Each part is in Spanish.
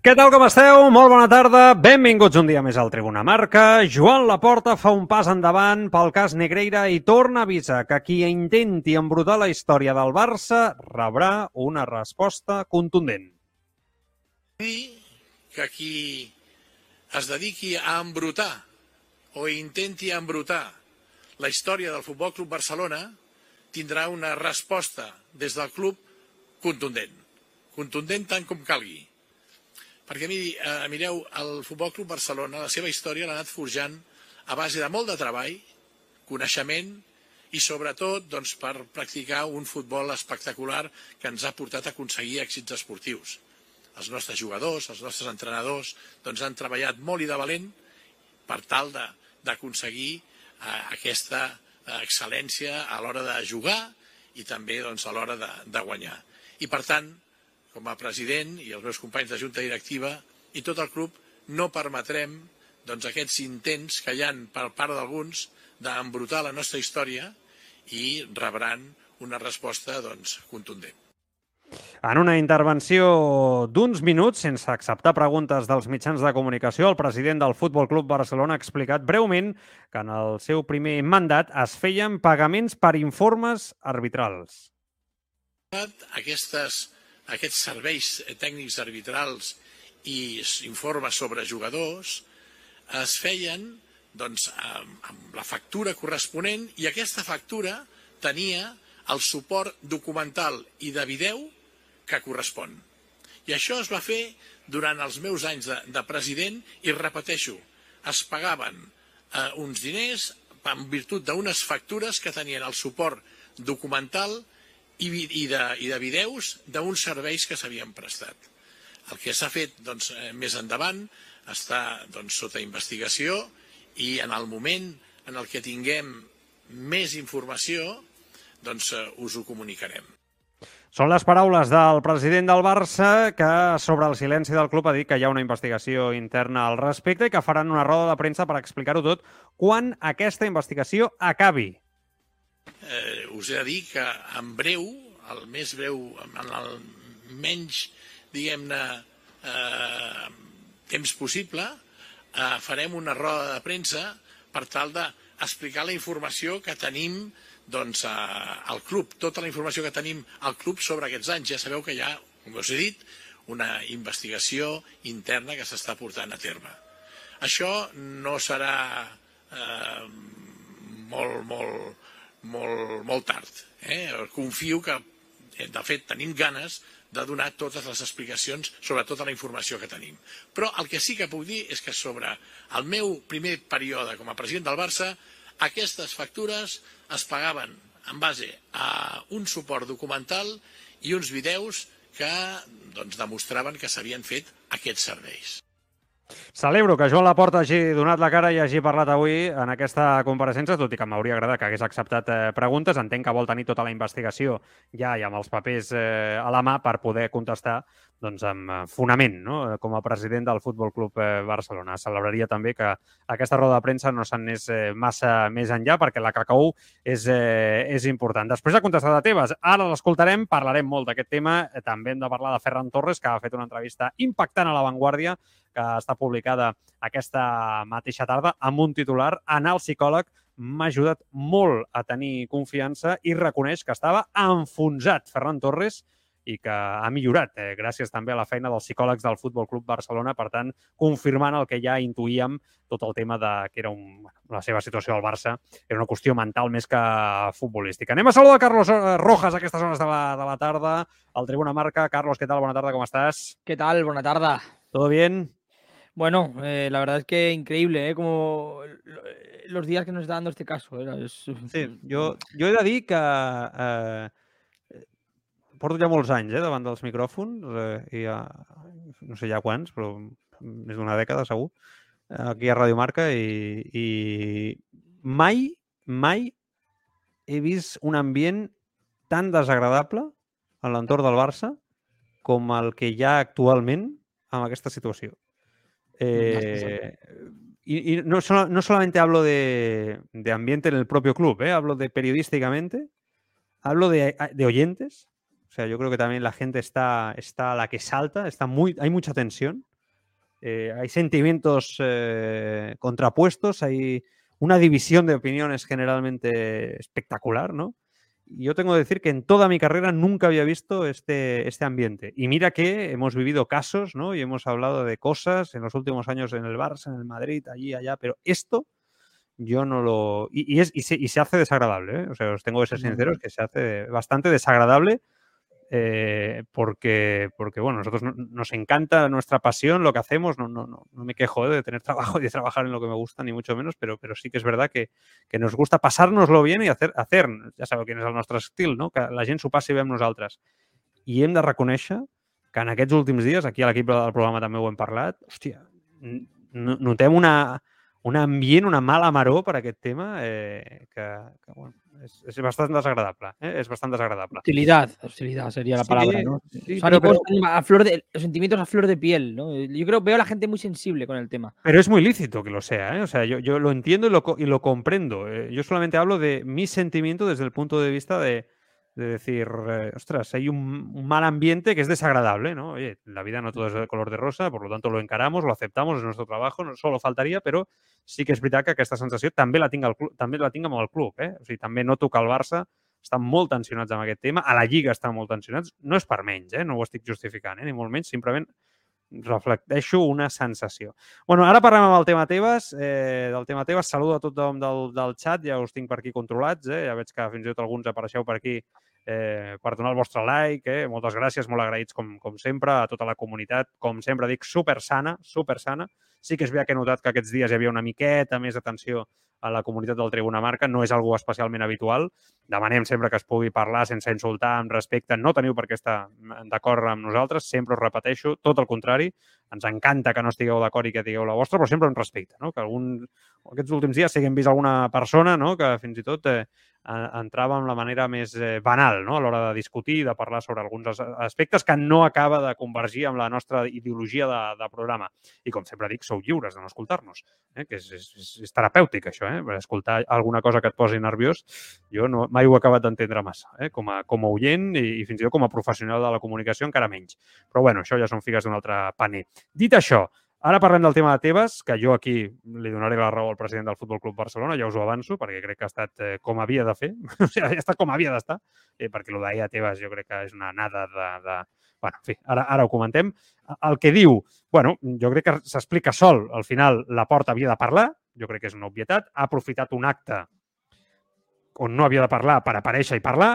Què tal, com esteu? Molt bona tarda. Benvinguts un dia més al Tribuna Marca. Joan Laporta fa un pas endavant pel cas Negreira i torna a avisar que qui intenti embrutar la història del Barça rebrà una resposta contundent. dir que qui es dediqui a embrutar o intenti embrutar la història del Futbol Club Barcelona tindrà una resposta des del club contundent. Contundent tant com calgui. Perquè miri, eh, mireu, el Futbol Club Barcelona, la seva història l'ha anat forjant a base de molt de treball, coneixement i sobretot doncs, per practicar un futbol espectacular que ens ha portat a aconseguir èxits esportius. Els nostres jugadors, els nostres entrenadors, doncs han treballat molt i de valent per tal d'aconseguir eh, aquesta eh, excel·lència a l'hora de jugar i també doncs, a l'hora de, de guanyar. I per tant, com a president i els meus companys de junta directiva i tot el club no permetrem doncs, aquests intents que hi han per part d'alguns d'embrutar la nostra història i rebran una resposta doncs, contundent. En una intervenció d'uns minuts, sense acceptar preguntes dels mitjans de comunicació, el president del Futbol Club Barcelona ha explicat breument que en el seu primer mandat es feien pagaments per informes arbitrals. Aquestes, aquests serveis tècnics arbitrals i informes sobre jugadors es feien doncs, amb, amb la factura corresponent i aquesta factura tenia el suport documental i de vídeo que correspon. I això es va fer durant els meus anys de, de president i repeteixo, es pagaven eh, uns diners en virtut d'unes factures que tenien el suport documental i, vi- i, de, i de vídeos d'uns serveis que s'havien prestat. El que s'ha fet doncs, eh, més endavant està doncs, sota investigació i en el moment en el que tinguem més informació doncs, eh, us ho comunicarem. Són les paraules del president del Barça que sobre el silenci del club ha dit que hi ha una investigació interna al respecte i que faran una roda de premsa per explicar-ho tot quan aquesta investigació acabi. Eh, us he de dir que en breu, el més breu, en el menys, diguem-ne, eh, temps possible, eh, farem una roda de premsa per tal d'explicar la informació que tenim doncs, eh, al club, tota la informació que tenim al club sobre aquests anys. Ja sabeu que hi ha, com us he dit, una investigació interna que s'està portant a terme. Això no serà eh, molt, molt, molt, molt tard. Eh? Confio que, eh, de fet, tenim ganes de donar totes les explicacions sobre tota la informació que tenim. Però el que sí que puc dir és que sobre el meu primer període com a president del Barça, aquestes factures es pagaven en base a un suport documental i uns vídeos que doncs, demostraven que s'havien fet aquests serveis. Celebro que Joan Laporta hagi donat la cara i hagi parlat avui en aquesta compareixença, tot i que m'hauria agradat que hagués acceptat eh, preguntes. Entenc que vol tenir tota la investigació ja i amb els papers eh, a la mà per poder contestar doncs, amb eh, fonament, no? Eh, com a president del Futbol Club eh, Barcelona. Celebraria també que aquesta roda de premsa no s'anés eh, massa més enllà perquè la cacau és, eh, és important. Després de contestar de Tebas, ara l'escoltarem, parlarem molt d'aquest tema. També hem de parlar de Ferran Torres, que ha fet una entrevista impactant a La Vanguardia, que està publicada aquesta mateixa tarda amb un titular en el psicòleg m'ha ajudat molt a tenir confiança i reconeix que estava enfonsat Ferran Torres i que ha millorat, eh, gràcies també a la feina dels psicòlegs del Futbol Club Barcelona, per tant, confirmant el que ja intuïem, tot el tema de que era un, la seva situació al Barça era una qüestió mental més que futbolística. Anem a saludar Carlos eh, Rojas a aquestes hores de la, de la tarda, al Tribuna Marca. Carlos, què tal? Bona tarda, com estàs? ¿Qué tal? Buena tarde. ¿Todo bien? Bueno, eh, la verdad es que increíble, ¿eh? Como eh, los días que nos está dando este caso. ¿eh? Es- Sí, jo, jo he de dir que eh, porto ja molts anys eh, davant dels micròfons, eh, i ja, no sé ja quants, però més d'una dècada segur, eh, aquí a Ràdio Marca i, i mai, mai he vist un ambient tan desagradable en l'entorn del Barça com el que hi ha actualment amb aquesta situació. Eh, y, no, solo, no, solamente hablo de, ambiente en el propio club, ¿eh? hablo de periodísticamente, hablo de, oyentes. O sea, yo creo que también la gente está, está a la que salta, está muy, hay mucha tensión, eh, hay sentimientos contrapuestos, hay una división de opiniones generalmente espectacular, ¿no? Yo tengo que decir que en toda mi carrera nunca había visto este, este ambiente. Y mira que hemos vivido casos, ¿no? Y hemos hablado de cosas en los últimos años en el Barça, en el Madrid, allí, allá, pero esto yo no lo... Y, es, y, se, y se, hace desagradable, ¿eh? O sea, os tengo que ser sinceros, que se hace bastante desagradable eh, porque, porque, bueno, nosotros nos encanta nuestra pasión, lo que hacemos, no, no, no, no me quejo ¿eh? de tener trabajo y de trabajar en lo que me gusta, ni mucho menos, pero, pero sí que és verdad que, que nos gusta passar-nos-lo bien i hacer, hacer, ja sabeu quin és el nostre estil, no? que la gent s'ho passi bé amb nosaltres. I hem de reconèixer que en aquests últims dies, aquí a l'equip del programa també ho hem parlat, hòstia, notem una, un ambient, una mala maró per aquest tema eh, que, bueno, desagradable. ¿eh? Es bastante desagradable. Hostilidad, hostilidad sería la sí, palabra, ¿no? Sí, pero, pero... A flor de, los sentimientos a flor de piel, ¿no? Yo creo veo a la gente muy sensible con el tema. Pero es muy lícito que lo sea, ¿eh? O sea, yo, yo lo entiendo y lo, y lo comprendo. ¿eh? Yo solamente hablo de mi sentimiento desde el punto de vista de, de decir, eh, ostras, hay un, un, mal ambiente que es desagradable, ¿no? Oye, la vida no todo es de color de rosa, por lo tanto lo encaramos, lo aceptamos, es nuestro trabajo, no solo faltaria, però sí que és veritat que aquesta sensació també la tinc, al club, també la tinc amb el club, eh? O sigui, també noto que el Barça estan molt tensionats amb aquest tema, a la Lliga estan molt tensionats, no és per menys, eh? No ho estic justificant, eh? Ni molt menys, simplement reflecteixo una sensació. bueno, ara parlem amb el tema Tebas. Eh, del tema Tebas, saludo a tothom del, del xat, ja us tinc per aquí controlats, eh? ja veig que fins i tot alguns apareixeu per aquí eh, per donar el vostre like. Eh? Moltes gràcies, molt agraïts com, com sempre a tota la comunitat. Com sempre dic, super sana, super sana. Sí que és veritat que he notat que aquests dies hi havia una miqueta més atenció a la comunitat del Tribuna Marca. No és algo especialment habitual. Demanem sempre que es pugui parlar sense insultar, amb respecte. No teniu per què estar d'acord amb nosaltres. Sempre us repeteixo, tot el contrari. Ens encanta que no estigueu d'acord i que digueu la vostra, però sempre amb respecte. No? Que algun, aquests últims dies sí que hem vist alguna persona no? que fins i tot eh, entrava amb la manera més eh, banal no? a l'hora de discutir, de parlar sobre alguns aspectes que no acaba de convergir amb la nostra ideologia de, de programa. I com sempre dic, sou lliures de no escoltar-nos, eh? que és, és, és terapèutic això, eh? escoltar alguna cosa que et posi nerviós. Jo no, mai ho he acabat d'entendre massa, eh? com, a, com a oient i, i fins i tot com a professional de la comunicació encara menys. Però bueno, això ja són figues d'un altre paner. Dit això, Ara parlem del tema de Tebas, que jo aquí li donaré la raó al president del Futbol Club Barcelona, ja us ho avanço, perquè crec que ha estat eh, com havia de fer, o sigui, ha estat com havia d'estar, eh, perquè el d'ahir a Tebas jo crec que és una nada de... de... bueno, en fi, ara, ara ho comentem. El que diu, bueno, jo crec que s'explica sol. Al final, la porta havia de parlar, jo crec que és una obvietat, ha aprofitat un acte on no havia de parlar per aparèixer i parlar,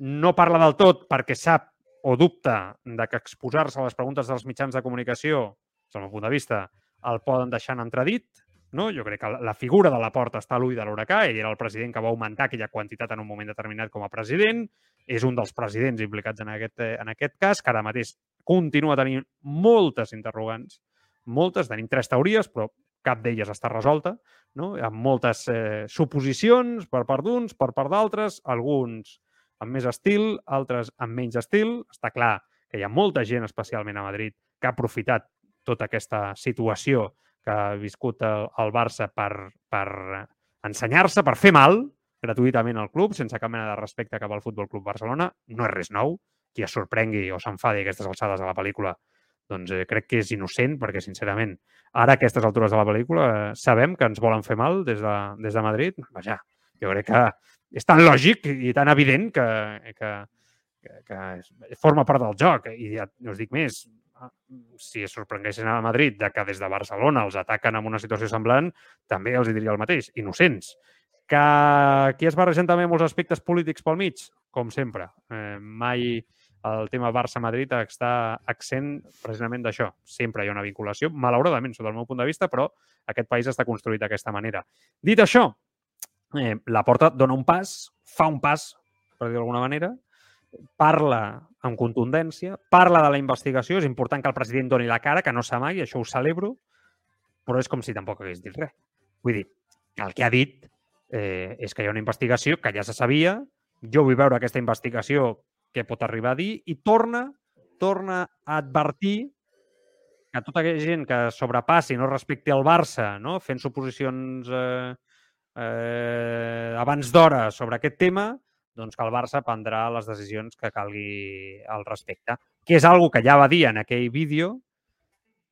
no parla del tot perquè sap o dubta de que exposar-se a les preguntes dels mitjans de comunicació del meu punt de vista, el poden deixar en entredit. No? Jo crec que la figura de la porta està a l'ull de l'huracà. Ell era el president que va augmentar aquella quantitat en un moment determinat com a president. És un dels presidents implicats en aquest, eh, en aquest cas, que ara mateix continua tenint moltes interrogants, moltes, tenim tres teories, però cap d'elles està resolta, no? amb moltes eh, suposicions per part d'uns, per part d'altres, alguns amb més estil, altres amb menys estil. Està clar que hi ha molta gent, especialment a Madrid, que ha aprofitat tota aquesta situació que ha viscut el, el Barça per, per ensenyar-se, per fer mal gratuïtament al club, sense cap mena de respecte cap al Futbol Club Barcelona. No és res nou. Qui es sorprengui o s'enfadi aquestes alçades de la pel·lícula doncs eh, crec que és innocent, perquè, sincerament, ara a aquestes altures de la pel·lícula eh, sabem que ens volen fer mal des de, des de Madrid. Vaja, jo crec que és tan lògic i tan evident que, que, que, que forma part del joc. I ja us dic més, si es sorprenguessin a Madrid de que des de Barcelona els ataquen en una situació semblant, també els diria el mateix, innocents. Que aquí es barregen també molts aspectes polítics pel mig, com sempre. Eh, mai el tema Barça-Madrid està accent precisament d'això. Sempre hi ha una vinculació, malauradament, sota el meu punt de vista, però aquest país està construït d'aquesta manera. Dit això, eh, la porta dona un pas, fa un pas, per dir d'alguna manera, parla amb contundència, parla de la investigació, és important que el president doni la cara, que no s'amagui, això ho celebro, però és com si tampoc hagués dit res. Vull dir, el que ha dit eh, és que hi ha una investigació que ja se sabia, Jo vull veure aquesta investigació què pot arribar a dir i torna, torna a advertir que tota aquella gent que sobrepassi, no respecti el Barça, no? fent suposicions eh, eh, abans d'hora sobre aquest tema, doncs que el Barça prendrà les decisions que calgui al respecte. Que és algo que ja va dir en aquell vídeo,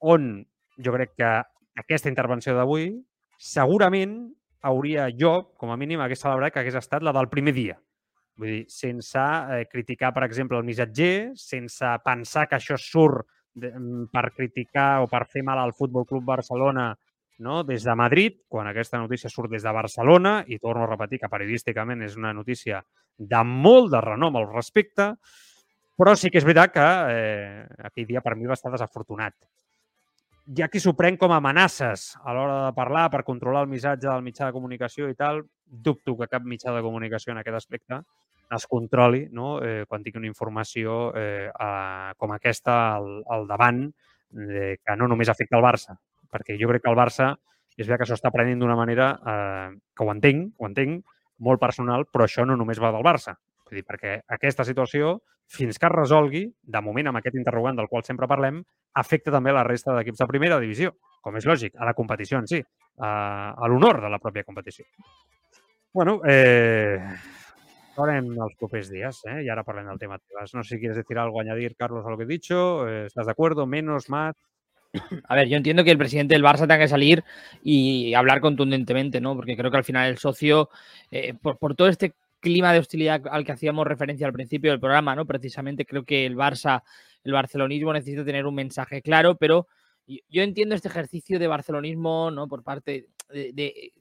on jo crec que aquesta intervenció d'avui segurament hauria jo, com a mínim, hagués celebrat que hagués estat la del primer dia. Vull dir, sense eh, criticar, per exemple, el missatger, sense pensar que això surt de, mm, per criticar o per fer mal al Futbol Club Barcelona no? des de Madrid, quan aquesta notícia surt des de Barcelona, i torno a repetir que periodísticament és una notícia de molt de renom al respecte, però sí que és veritat que eh, aquell dia per mi va estar desafortunat. Hi ha qui s'ho pren com a amenaces a l'hora de parlar per controlar el missatge del mitjà de comunicació i tal. Dubto que cap mitjà de comunicació en aquest aspecte es controli no? eh, quan tingui una informació eh, a, com aquesta al, al davant eh, que no només afecta el Barça, perquè jo crec que el Barça és veritat que s'ho està prenent d'una manera eh, que ho entenc, ho entenc, molt personal, però això no només va del Barça. Vull dir, perquè aquesta situació, fins que es resolgui, de moment amb aquest interrogant del qual sempre parlem, afecta també la resta d'equips de primera divisió, com és lògic, a la competició en si, a, a l'honor de la pròpia competició. bueno, eh, Veurem els propers días, ¿eh? Y ahora parlem del tema Tebas. No sé si quieres decir algo, añadir, Carlos, a lo que he dicho. Eh, ¿Estás de acuerdo? ¿Menos? ¿Más? A ver, yo entiendo que el presidente del Barça tenga que salir y hablar contundentemente, ¿no? Porque creo que al final el socio, eh, por, todo este clima de hostilidad al que hacíamos referencia al principio del programa, ¿no? Precisamente creo que el Barça, el barcelonismo necesita tener un mensaje claro, pero yo entiendo este ejercicio de barcelonismo, ¿no? Por parte de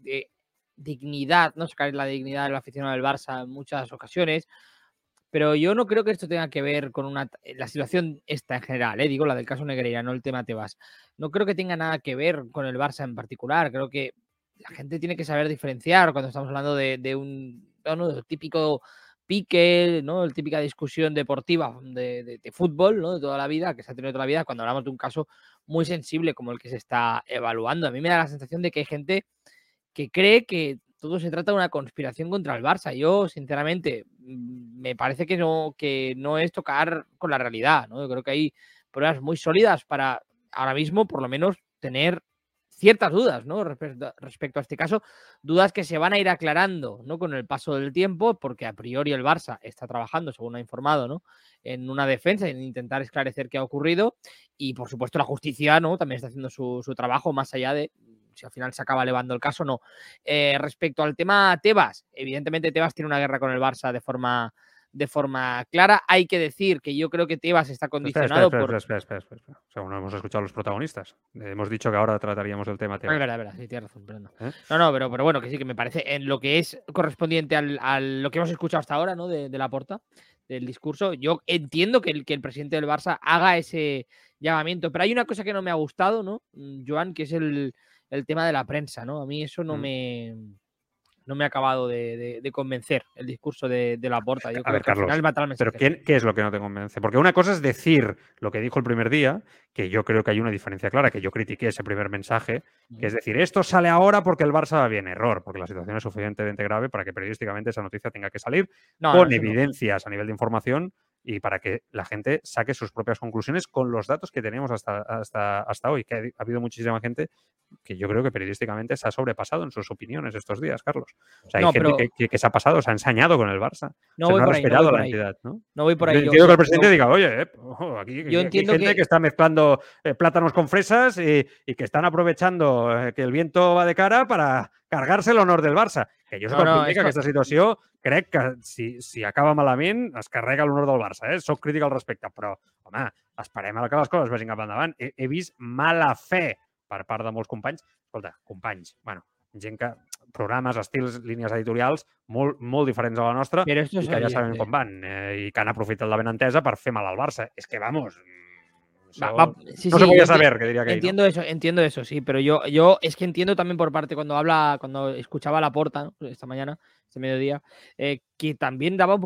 dignidad, ¿no? Sacar la dignidad del aficionado del Barça en muchas ocasiones. Pero yo no creo que esto tenga que ver con una, la situación esta en general, ¿eh? digo la del caso Negreira, no el tema Tebas. No creo que tenga nada que ver con el Barça en particular. Creo que la gente tiene que saber diferenciar cuando estamos hablando de, un típico pique, ¿no? El típica discusión deportiva de, de, de, fútbol, ¿no? De toda la vida, que se ha tenido toda la vida, cuando hablamos de un caso muy sensible como el que se está evaluando. A mí me da la sensación de que hay gente que cree que todo se trata de una conspiración contra el Barça. Yo, sinceramente, mm, me parece que no, que no es tocar con la realidad. ¿no? Yo creo que hay pruebas muy sólidas para ahora mismo, por lo menos, tener ciertas dudas ¿no? respecto, a este caso, dudas que se van a ir aclarando ¿no? con el paso del tiempo, porque a priori el Barça está trabajando, según ha informado, ¿no? en una defensa, en intentar esclarecer qué ha ocurrido, y por supuesto la justicia ¿no? también está haciendo su, su trabajo más allá de si al final se acaba elevando el caso, no. Eh, respecto al tema Tebas, evidentemente Tebas tiene una guerra con el Barça de forma de forma clara. Hay que decir que yo creo que Tebas está condicionado espera, por. Espera, espera, espera, espera. O sea, no hemos escuchado a los protagonistas. hemos dicho que ahora trataríamos el tema Tebas. Es verdad, es verdad, sí, tienes razón, pero no. ¿Eh? No, no, pero, pero, bueno, que sí, que me parece en lo que es correspondiente al, al lo que hemos escuchado hasta ahora, ¿no? De, de la porta, del discurso. Yo entiendo que el, que el presidente del Barça haga ese llamamiento, pero hay una cosa que no me ha gustado, ¿no, Joan? Que es el el tema de la prensa, ¿no? A mí eso no mm. me no me ha acabado de, de, de convencer el discurso de, de la porta. Yo a ver, Carlos, pero ¿quién, ¿qué es lo que no te convence? Porque una cosa es decir lo que dijo el primer día, que yo creo que hay una diferencia clara, que yo critiqué ese primer mensaje, que es decir, esto sale ahora porque el Barça va bien. Error, porque la situación es suficientemente grave para que periodísticamente esa noticia tenha que salir no, con no, evidencias no. a nivel de información y para que la gente saque sus propias conclusiones con los datos que tenemos hasta, hasta, hasta hoy, que ha, ha habido muchísima gente que yo creo que periodísticamente se ha sobrepasado en sus opiniones estos días, Carlos. O sea, hay no, gente pero... que, que, que, se ha pasado, se ha ensañado con el Barça. No, o sea, voy no ha respetado ahí, no la ahí. entidad, ¿no? No voy por ahí. Yo entiendo que el presidente diga, oye, eh, oh, aquí, yo aquí hay gente que... que... está mezclando eh, plátanos con fresas y, y, que están aprovechando eh, que el viento va de cara para cargar-se l'honor del Barça. Que jo soc no, el primer no, que aquesta situació crec que si, si acaba malament es carrega l'honor del Barça. Eh? Soc crític al respecte, però, home, esperem a que les coses vagin cap endavant. He, he vist mala fe per part de molts companys. Escolta, companys, bueno, gent que programes, estils, línies editorials molt, molt diferents a la nostra Però i que ja sabem com van eh, i que han aprofitat la benentesa per fer mal al Barça. És que, vamos, Va, va, sí, no sí, se podía saber, que diría que entiendo ¿no? eso, entiendo eso, sí, pero yo, yo es que entiendo también por parte cuando habla, cuando escuchaba la porta ¿no? esta mañana, este mediodía, eh, que también daba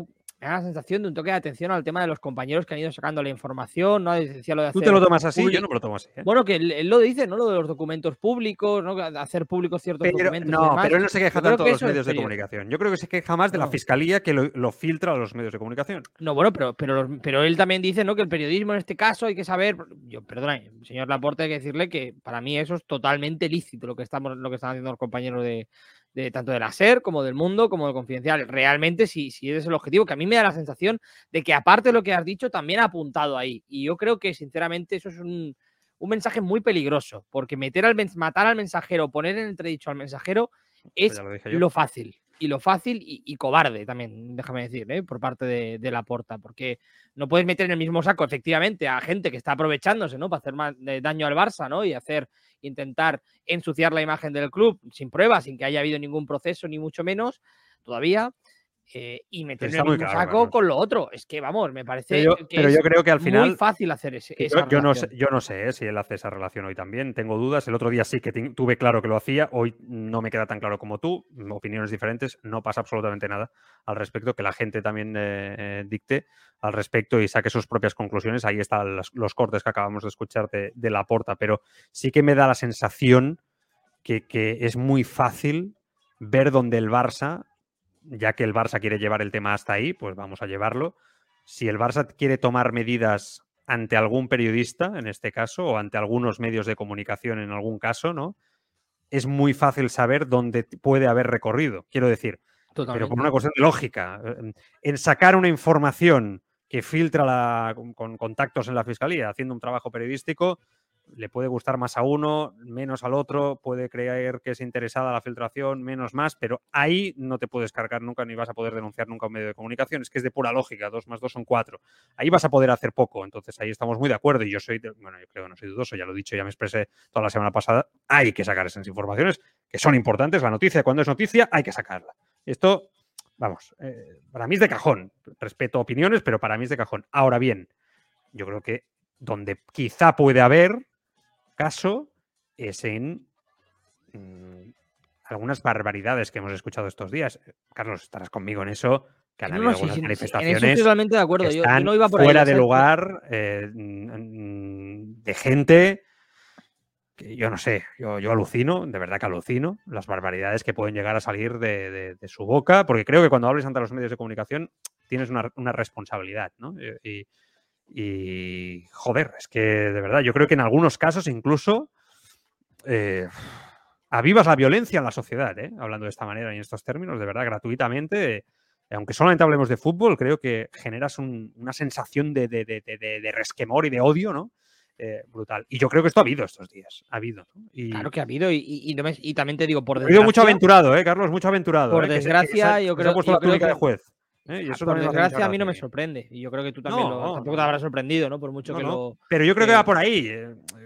da la sensación de un toque de atención al tema de los compañeros que han ido sacando la información, ¿no? Decía lo de hacer ¿Tú te lo tomas así? Yo no me lo tomo así. ¿eh? Bueno, que él, lo dice, ¿no? Lo de los documentos públicos, ¿no? Hacer públicos ciertos documentos. No, pero él no se queja tanto de los medios de comunicación. Yo creo que se queja más de la fiscalía que lo, filtra a los medios de comunicación. No, bueno, pero, pero, pero él también dice, ¿no? Que el periodismo en este caso hay que saber. Yo, perdona, señor Laporte, hay que decirle que para mí eso es totalmente lícito lo que estamos, lo que están haciendo los compañeros de, de tanto de la SER como del mundo, como del confidencial. Realmente, si, si ese es el objetivo, que a mí me da la sensación de que aparte de lo que has dicho, también ha apuntado ahí. Y yo creo que, sinceramente, eso es un, mensaje muy peligroso, porque meter al, matar al mensajero, poner en entredicho al mensajero, es lo, fácil. Y lo fácil y, cobarde también, déjame decir, ¿eh? por parte de, de, la porta, porque no puedes meter en el mismo saco, efectivamente, a gente que está aprovechándose, ¿no? Para hacer más daño al Barça, ¿no? Y hacer intentar ensuciar la imagen del club sin pruebas, sin que haya habido ningún proceso, ni mucho menos, todavía. Eh, y meter en el saco con lo otro. Es que, vamos, me parece que pero yo creo que al final, muy fácil hacer ese, esa yo, no sé, yo no sé eh, si él hace esa relación hoy también. Tengo dudas. El otro día sí que tuve claro que lo hacía. Hoy no me queda tan claro como tú. Opiniones diferentes. No pasa absolutamente nada al respecto. Que la gente también eh, dicte al respecto y saque sus propias conclusiones. Ahí están los, cortes que acabamos de escuchar de, la porta, pero sí que me da la sensación que, es muy fácil ver dónde el Barça, ya que el Barça quiere llevar el tema hasta ahí, pues vamos a llevarlo. Si el Barça quiere tomar medidas ante algún periodista, en este caso, o ante algunos medios de comunicación, en algún caso, ¿no? Es muy fácil saber dónde puede haber recorrido. Quiero decir, pero por una cuestión de lógica. En sacar una información que filtra la, con, contactos en la fiscalía, haciendo un trabajo periodístico, le puede gustar más a uno, menos al otro, puede creer que es interesada la filtración, menos más, pero ahí no te puedes cargar nunca ni vas a poder denunciar nunca un medio de comunicación. Es que es de pura lógica, dos más dos son cuatro. Ahí vas a poder hacer poco, entonces ahí estamos muy de acuerdo y yo soy, bueno, yo creo que no soy dudoso, ya lo he dicho, ya me expresé toda la semana pasada, hay que sacar esas informaciones que son importantes, la noticia cuando es noticia hay que sacarla. Esto vamos, eh, para mí es de cajón. Respeto opiniones, pero para mí es de cajón. Ahora bien, yo creo que donde quizá puede haber caso es en mm, algunas barbaridades que hemos escuchado estos días. Carlos, estarás conmigo en eso. Que han habido algunas manifestaciones de acuerdo. están fuera de lugar eh, de gente que yo no sé, yo, yo, alucino, de verdad que alucino, las barbaridades que pueden llegar a salir de, su boca, porque creo que cuando hables ante los medios de comunicación tienes una, responsabilidad, ¿no? Eh, y, joder, es que de verdad, yo creo que en algunos casos incluso eh, avivas la violencia en la sociedad, ¿eh? hablando de esta manera y en estos términos, de verdad, gratuitamente. aunque solamente hablemos de fútbol, creo que generas una sensación de, de resquemor y de odio, ¿no? Eh, brutal. Y yo creo que esto ha habido estos días. Ha habido. Y... Claro que ha habido. Y, y, también te digo, por desgracia. Ha habido mucho aventurado, ¿eh, Carlos? Mucho aventurado. Por ¿eh? desgracia, yo creo, que. de juez. ¿Eh? Y ah, eso por desgracia, a mí no me sorprende. Y yo creo que tú también lo, tampoco te habrá sorprendido, ¿no? Por mucho que lo. Pero yo creo que va por ahí.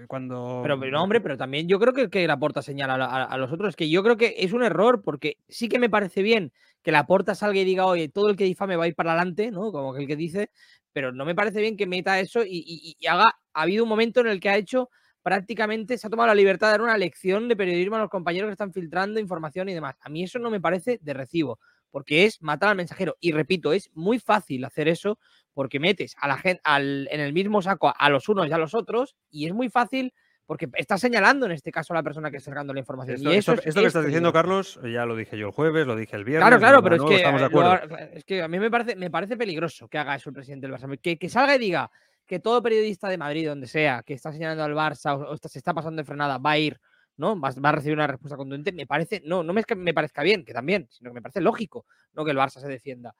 Cuando. Pero, no, hombre, pero también yo creo que, que la porta señala a, a, los otros. Que yo creo que es un error, porque sí que me parece bien que la porta salga y diga, oye, todo el que difame va a ir para adelante, ¿no? Como que el que dice, pero no me parece bien que meta eso y, haga. Ha habido un momento en el que ha hecho prácticamente, se ha tomado la libertad de dar una lección de periodismo a los compañeros que están filtrando información y demás. A mí eso no me parece de recibo, porque es matar al mensajero. Y repito, es muy fácil hacer eso porque metes a la gente en el mismo saco a los unos y a los otros y es muy fácil porque está señalando en este caso a la persona que está sacando la información. Esto, y eso esto, que estás diciendo, Carlos, ya lo dije yo el jueves, lo dije el viernes. Claro, claro, pero es, que, es que a mí me parece, me parece peligroso que haga eso el presidente del Barça. Que, que salga y diga que todo periodista de Madrid, donde sea, que está señalando al Barça o, se está pasando de frenada, va a ir, ¿no? Va, a recibir una respuesta contundente. Me parece, no, no me, parezca bien, que también, sino que me parece lógico, ¿no? Que el Barça se defienda.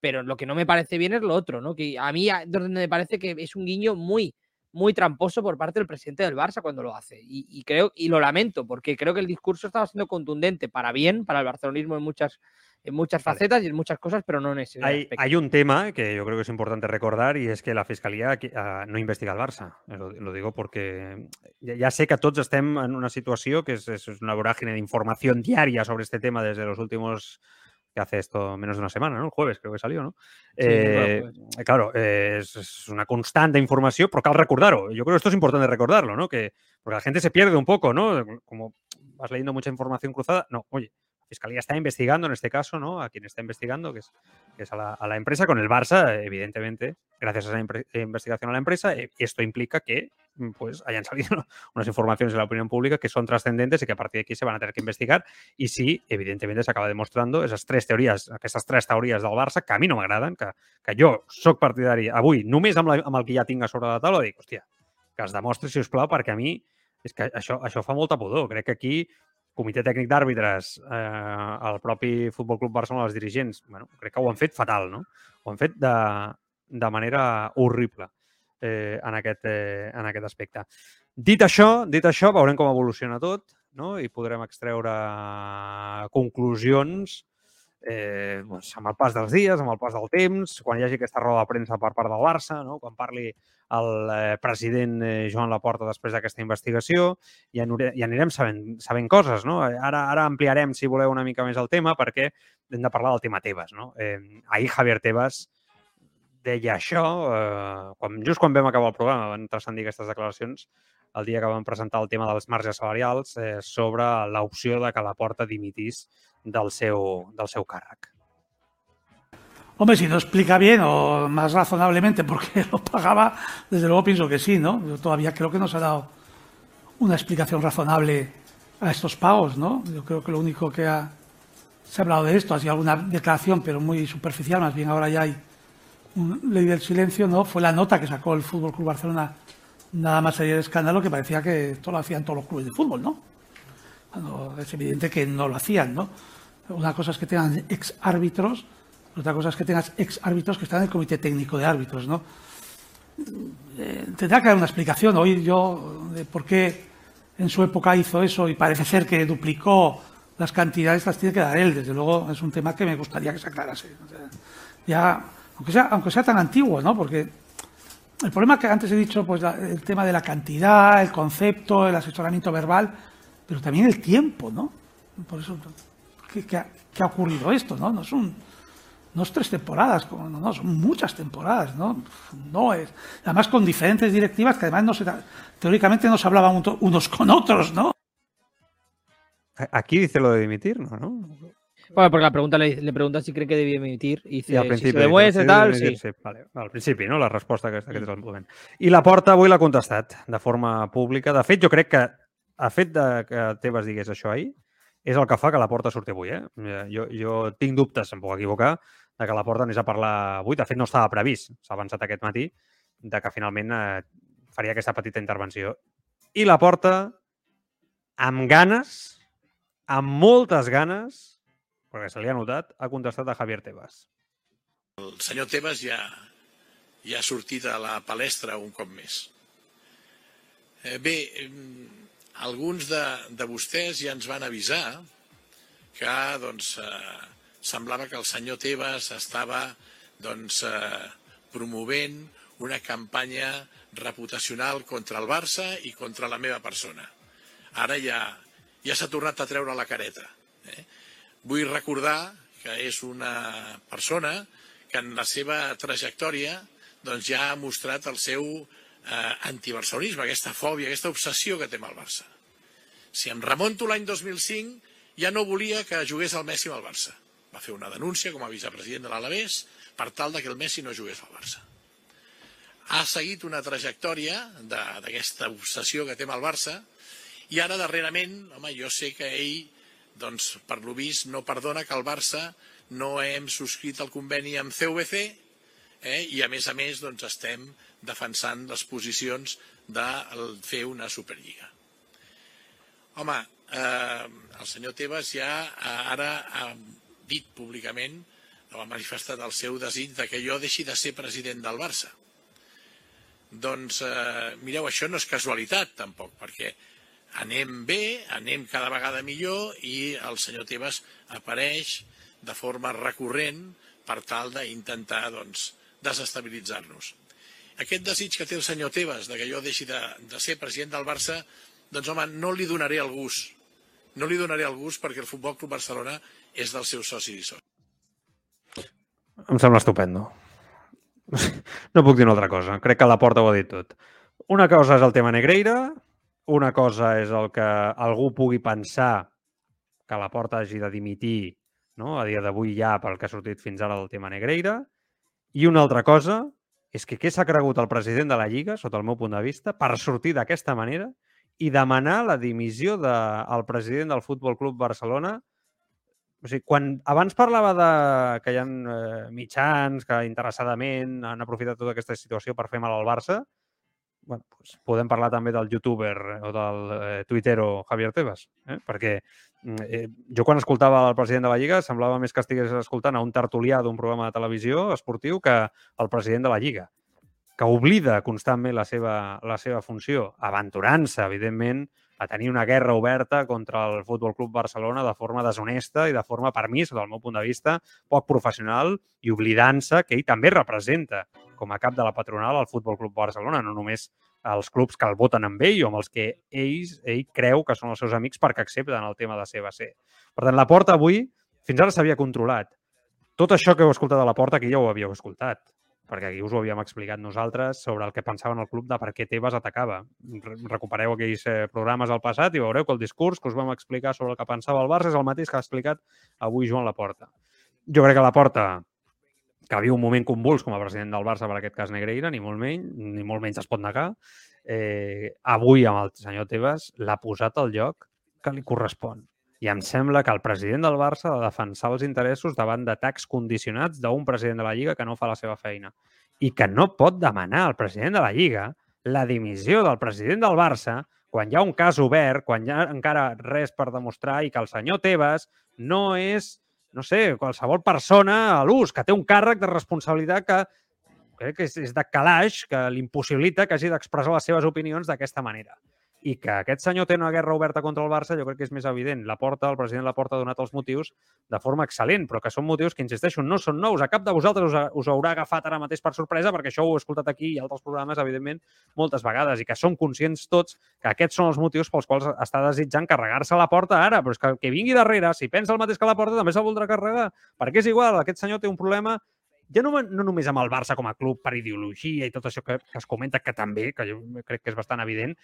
Pero lo que no me parece bien es lo otro, ¿no? Que a mí donde me parece que es un guiño muy muy tramposo por parte del presidente del Barça cuando lo hace. Y, creo, y lo lamento, porque creo que el discurso estaba siendo contundente para bien, para el barcelonismo en muchas, en muchas facetas y en muchas cosas, pero no en ese hay, hay, un tema que yo creo que es importante recordar y es que la Fiscalía ah, no investiga al Barça. Lo, digo porque ya, sé que todos estén en una situación que es, es una vorágine de información diaria sobre este tema desde los últimos que hace esto menos de una semana, ¿no? El jueves creo que salió, ¿no? Eh, claro, es, una constante información, pero cal recordarlo. Yo creo que esto es importante recordarlo, ¿no? Que, porque la gente se pierde un poco, ¿no? Como vas leyendo mucha información cruzada. No, oye, Fiscalía está investigando en este caso, ¿no? A quien está investigando, que es, que es a, la, a, la, empresa, con el Barça, evidentemente, gracias a esa investigación a la empresa, eh, esto implica que mm, pues hayan salido unas informaciones de la opinión pública que son trascendentes y que a partir de aquí se van a tener que investigar. Y sí, evidentemente, s'acaba demostrando esas tres teories, aquestes tres teories del Barça, que a mi no m'agraden, que, que jo sóc partidari avui, només amb, la, amb el que ja tinc a sobre la taula, dic, hòstia, que es demostri, si us plau, perquè a mi és que això, això fa molta pudor. Crec que aquí comitè tècnic d'àrbitres, eh, el propi Futbol Club Barcelona, els dirigents, bueno, crec que ho han fet fatal, no? Ho han fet de, de manera horrible eh, en, aquest, eh, en aquest aspecte. Dit això, dit això, veurem com evoluciona tot no? i podrem extreure conclusions eh, doncs, amb el pas dels dies, amb el pas del temps, quan hi hagi aquesta roda de premsa per part del Barça, no? quan parli el eh, president eh, Joan Laporta després d'aquesta investigació i, anure, i anirem sabent, sabent coses. No? Ara, ara ampliarem, si voleu, una mica més el tema perquè hem de parlar del tema Tebas. No? Eh, ahir Javier Tebas deia això, eh, quan, just quan vam acabar el programa van transcendir aquestes declaracions el dia que vam presentar el tema dels marges salarials eh, sobre l'opció de que la porta dimitís del seu, del. Hombre, si no explica bien o más razonablemente por qué lo pagaba, desde luego pienso que sí, ¿no? Yo todavía creo que no se ha dado una explicación razonable a estos pagos, ¿no? Yo creo que lo único que ha, se ha hablado de esto ha sido alguna declaración, pero muy superficial, más bien ahora ya hay un ley del silencio, ¿no? Fue la nota que sacó el Fútbol Club Barcelona, nada más allá de escándalo, que parecía que esto lo hacían todos los clubes de fútbol, ¿no? Cuando es evidente que no lo hacían, ¿no? Una cosa es que tengan ex árbitros, otra cosa es que tengas ex árbitros que están en el comité técnico de árbitros, ¿no? Eh, tendrá que dar una explicación. Hoy yo de por qué en su época hizo eso y parece ser que duplicó las cantidades, las tiene que dar él. Desde luego es un tema que me gustaría que se aclarase. Ya, aunque sea, aunque sea tan antiguo, ¿no? Porque el problema que antes he dicho, pues la, el tema de la cantidad, el concepto, el asesoramiento verbal, pero también el tiempo, ¿no? Por eso que, que, ha, que ha, ocurrido esto, ¿no? No es un, no es tres temporadas, no, no, son muchas temporadas, ¿no? No es, además con diferentes directivas que además no se, teóricamente no se hablaban unos con otros, ¿no? Aquí dice lo de dimitir, ¿no? ¿no? Bueno, porque la pregunta le, le pregunta si cree que debía dice, I al si se demuestra tal, sí. sí. Vale, al principi, no? La resposta aquesta, el moment. I la porta avui l'ha contestat de forma pública. De fet, jo crec que a fet de que Tebas digués això ahir és el que fa que la porta surti avui. Eh? Jo, jo tinc dubtes, em puc equivocar, de que la porta anés a parlar avui. De fet, no estava previst, s'ha avançat aquest matí, de que finalment eh, faria aquesta petita intervenció. I la porta, amb ganes, amb moltes ganes, perquè se li ha notat, ha contestat a Javier Tebas. El senyor Tebas ja, ja ha sortit a la palestra un cop més. Eh, bé, alguns de, de vostès ja ens van avisar que doncs, eh, semblava que el senyor Tebas estava doncs, eh, promovent una campanya reputacional contra el Barça i contra la meva persona. Ara ja, ja s'ha tornat a treure la careta. Eh? Vull recordar que és una persona que en la seva trajectòria doncs, ja ha mostrat el seu eh, antibarcelonisme, aquesta fòbia, aquesta obsessió que té amb el Barça. Si em remonto l'any 2005, ja no volia que jugués el Messi amb el Barça. Va fer una denúncia com a vicepresident de l'Alavés per tal de que el Messi no jugués al Barça. Ha seguit una trajectòria d'aquesta obsessió que té amb el Barça i ara darrerament, home, jo sé que ell, doncs, per lo vist, no perdona que el Barça no hem subscrit el conveni amb CVC eh? i a més a més doncs, estem defensant les posicions de fer una Superliga. Home, eh, el senyor Tebas ja eh, ara ha dit públicament ha manifestat el seu desig de que jo deixi de ser president del Barça. Doncs, eh, mireu, això no és casualitat tampoc, perquè anem bé, anem cada vegada millor i el senyor Tebas apareix de forma recurrent per tal d'intentar doncs, desestabilitzar-nos. Aquest desig que té el senyor Tebas de que jo deixi de, de ser president del Barça, doncs home, no li donaré el gust. No li donaré el gust perquè el Futbol Club Barcelona és del seu soci i soci. Em sembla estupendo. No puc dir una altra cosa. Crec que la porta ho ha dit tot. Una cosa és el tema Negreira, una cosa és el que algú pugui pensar que la porta hagi de dimitir no? a dia d'avui ja pel que ha sortit fins ara del tema Negreira. I una altra cosa és que què s'ha cregut el president de la Lliga, sota el meu punt de vista, per sortir d'aquesta manera i demanar la dimissió del de, president del Futbol Club Barcelona. O sigui, quan abans parlava de que hi ha eh, mitjans que interessadament han aprofitat tota aquesta situació per fer mal al Barça, bueno, pues podem parlar també del youtuber o del eh, tuitero Javier Tebas, eh? perquè eh, jo quan escoltava el president de la Lliga semblava més que estigués escoltant a un tertulià d'un programa de televisió esportiu que el president de la Lliga, que oblida constantment la seva, la seva funció, aventurant-se, evidentment, a tenir una guerra oberta contra el Futbol Club Barcelona de forma deshonesta i de forma, per mi, del meu punt de vista, poc professional i oblidant-se que ell també representa com a cap de la patronal al Futbol Club Barcelona, no només els clubs que el voten amb ell o amb els que ells, ell creu que són els seus amics perquè accepten el tema de CBC. Per tant, la porta avui fins ara s'havia controlat. Tot això que heu escoltat a la porta, aquí ja ho havíeu escoltat, perquè aquí us ho havíem explicat nosaltres sobre el que pensaven el club de per què Tebas atacava. Recupereu aquells eh, programes del passat i veureu que el discurs que us vam explicar sobre el que pensava el Barça és el mateix que ha explicat avui Joan Laporta. Jo crec que la porta que viu un moment convuls com a president del Barça, per aquest cas Negreira, ni molt menys, ni molt menys es pot negar. Eh, avui, amb el senyor Tebas, l'ha posat al lloc que li correspon. I em sembla que el president del Barça ha de defensar els interessos davant d'atacs condicionats d'un president de la Lliga que no fa la seva feina. I que no pot demanar al president de la Lliga la dimissió del president del Barça quan hi ha un cas obert, quan hi ha encara res per demostrar i que el senyor Tebas no és no sé, qualsevol persona a l'ús, que té un càrrec de responsabilitat que crec que és, és de calaix, que l'impossibilita que hagi d'expressar les seves opinions d'aquesta manera i que aquest senyor té una guerra oberta contra el Barça, jo crec que és més evident. La porta, el president de la porta ha donat els motius de forma excel·lent, però que són motius que, insisteixo, no són nous. A cap de vosaltres us, us haurà agafat ara mateix per sorpresa, perquè això ho he escoltat aquí i altres programes, evidentment, moltes vegades, i que són conscients tots que aquests són els motius pels quals està desitjant carregar-se la porta ara, però és que que vingui darrere, si pensa el mateix que la porta, també se'l voldrà carregar, perquè és igual, aquest senyor té un problema ja no, no només amb el Barça com a club per ideologia i tot això que, que es comenta, que també, que jo crec que és bastant evident,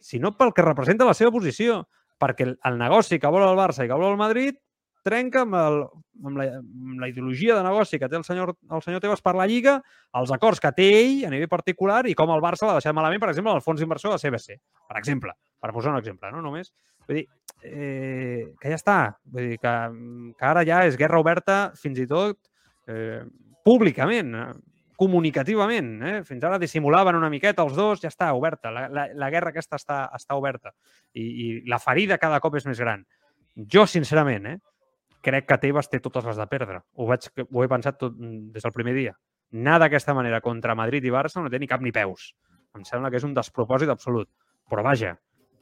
sinó pel que representa la seva posició. Perquè el, el negoci que vol el Barça i que vol el Madrid trenca amb, el, amb, la, amb la ideologia de negoci que té el senyor, el senyor Tebas per la Lliga, els acords que té ell a nivell particular i com el Barça l'ha deixat malament, per exemple, el fons d'inversió de CBC, per exemple, per posar un exemple, no només. Vull dir, eh, que ja està. Vull dir, que, que ara ja és guerra oberta fins i tot eh, públicament, eh, comunicativament. Eh? Fins ara dissimulaven una miqueta els dos, ja està, oberta. La, la, la guerra aquesta està, està oberta. I, I la ferida cada cop és més gran. Jo, sincerament, eh, crec que Tebas té totes les de perdre. Ho, vaig, ho he pensat tot, mm, des del primer dia. Anar d'aquesta manera contra Madrid i Barça no té ni cap ni peus. Em sembla que és un despropòsit absolut. Però vaja,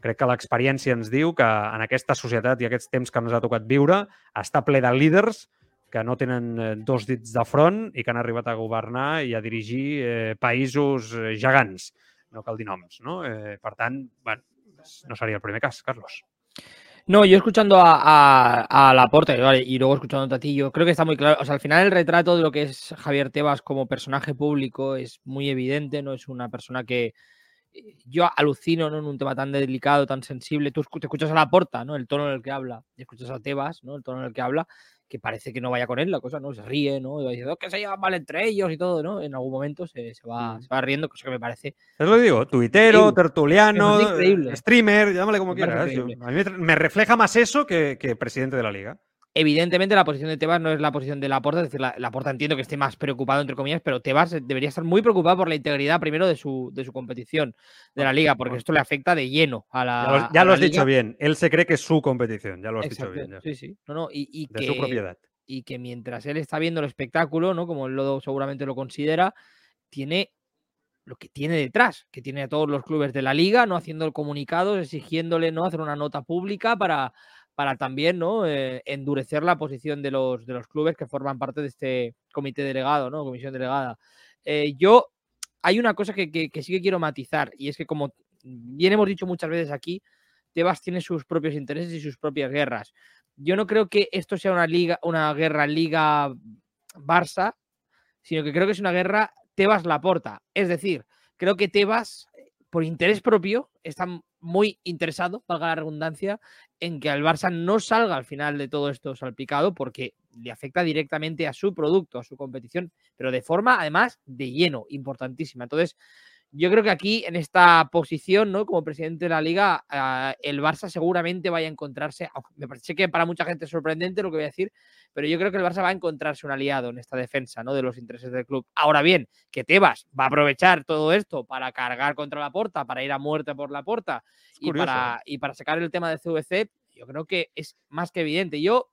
crec que l'experiència ens diu que en aquesta societat i aquests temps que ens ha tocat viure està ple de líders que no tenen eh, dos dits de front i que han arribat a governar i a dirigir eh, països eh, gegants. No cal dir noms, ¿no? Eh, per bueno, no sería el primer cas, Carlos. No, yo escuchando a, a, a Laporta vale, y luego escuchando a ti, yo creo que está muy claro. O sea, al final el retrato de lo que es Javier Tebas como personaje público es muy evidente, ¿no? Es una persona que yo alucino ¿no? en un tema tan delicado, tan sensible. Tú te escuchas a Laporta, ¿no? El tono en el que habla, y escuchas a Tebas, ¿no? El tono en el que habla, que parece que no vaya con él la cosa, ¿no? Se ríe, ¿no? Y dice, que se llevan mal entre ellos y todo, ¿no? En algún momento se, se, va, se va, riendo, cosa que me parece. Te lo digo, tuitero, tertuliano, streamer, llámale como quieras. a mí me refleja más eso que, que presidente de la liga. Evidentemente la posición de Tebas no es la posición de Laporta, es decir, la, Laporta entiendo que esté más preocupado, entre comillas, pero Tebas debería estar muy preocupado por la integridad primero de su, de su competición, de la liga, porque esto le afecta de lleno a la. Ya lo, has dicho bien, él se cree que es su competición, ya lo has dicho bien. Sí, sí, no, no, y, de su propiedad. Y que mientras él está viendo el espectáculo, ¿no? Como él lo, seguramente lo considera, tiene lo que tiene detrás, que tiene a todos los clubes de la liga, no haciendo comunicados, exigiéndole no hacer una nota pública para para también ¿no? Eh, endurecer la posición de los, de los clubes que forman parte de este comité delegado, ¿no? Comisión delegada. Eh, yo, hay una cosa que, que, sí que quiero matizar, y es que como bien hemos dicho muchas veces aquí, Tebas tiene sus propios intereses y sus propias guerras. Yo no creo que esto sea una liga, una guerra liga Barça, sino que creo que es una guerra Tebas Laporta. Es decir, creo que Tebas, por interés propio, está muy interesado, valga la redundancia, en que al Barça no salga al final de todo esto salpicado porque le afecta directamente a su producto, a su competición, pero de forma además de lleno, importantísima. Entonces, yo creo que aquí, en esta posición, ¿no? Como presidente de la liga, uh, el Barça seguramente vaya a encontrarse. Me parece que para mucha gente es sorprendente lo que voy a decir, pero yo creo que el Barça va a encontrarse un aliado en esta defensa, ¿no? De los intereses del club. Ahora bien, que Tebas va a aprovechar todo esto para cargar contra la porta, para ir a muerte por la porta y para, y para sacar el tema de CVC, yo creo que es más que evidente. Yo,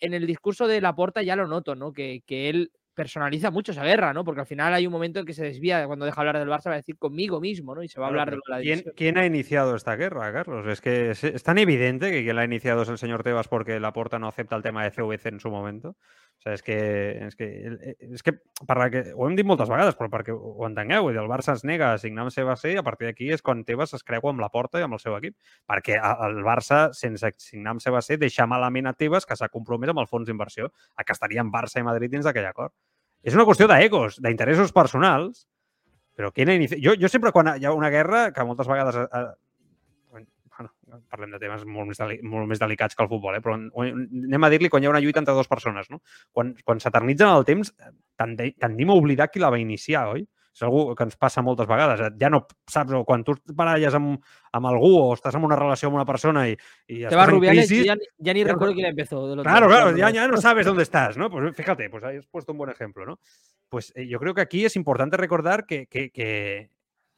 en el discurso de la porta ya lo noto, ¿no? Que, que él personaliza mucho esa guerra, ¿no? Porque al final hay un momento en que se desvía cuando deja hablar del Barça, va a decir conmigo mismo, ¿no? Y se va a hablar de la ¿quién, ¿Quién ha iniciado esta guerra, Carlos? Es que es, es, tan evidente que quien la ha iniciado es el señor Tebas porque Laporta no acepta el tema de CVC en su momento. O sea, és que, és que, és que per que, ho hem dit moltes vegades, però perquè ho entengueu, el Barça es nega a signar amb CBC i a partir d'aquí és quan Tebas es creu amb la porta i amb el seu equip. Perquè el Barça, sense signar amb CBC, deixa malament a Tebas, que s'ha compromès amb el fons d'inversió, a que estarien Barça i Madrid dins d'aquell acord. És una qüestió d'egos, d'interessos personals, però qui inici... jo, jo sempre quan hi ha una guerra, que moltes vegades eh, parlem de temes molt més, molt més delicats que el futbol, eh? però anem a dir-li quan hi ha una lluita entre dues persones. No? Quan, quan s'eternitzen el temps, tendim a oblidar qui la va iniciar, oi? És algú que ens passa moltes vegades. Ja no saps, o quan tu baralles amb, amb algú o estàs en una relació amb una persona i, i Te vas Rubiales crisis, ya, ya, ni recuerdo quién empezó. De claro, claro, ya, ya, no sabes dónde estás, ¿no? Pues fíjate, pues ahí has puesto un buen ejemplo, ¿no? Pues eh, yo creo que aquí es importante recordar que, que, que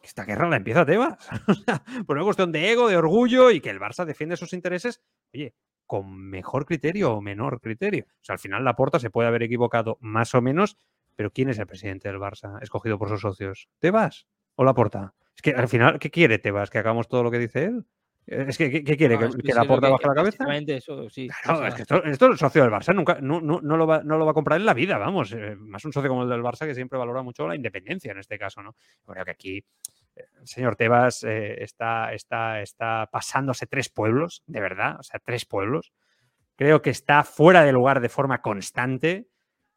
esta guerra la empieza Tebas. por una cuestión de ego, de orgullo y que el Barça defiende sus intereses, oye, con mejor criterio o menor criterio. O sea, al final la porta se puede haber equivocado más o menos, pero ¿quién es el presidente del Barça escogido por sus socios? ¿Tebas o la porta? Es que al final, ¿qué quiere Tebas? ¿Que hagamos todo lo que dice él? Es que, ¿qué, qué quiere? No, ¿Que, que, la porta baje la cabeza? Eso, sí, claro, es que esto, esto, el socio del Barça nunca, no, no, no, lo va, no lo va a comprar en la vida, vamos. Eh, más un socio como el del Barça que siempre valora mucho la independencia en este caso, ¿no? Creo que aquí el señor Tebas eh, está, está, está pasándose tres pueblos, de verdad, o sea, tres pueblos. Creo que está fuera de lugar de forma constante.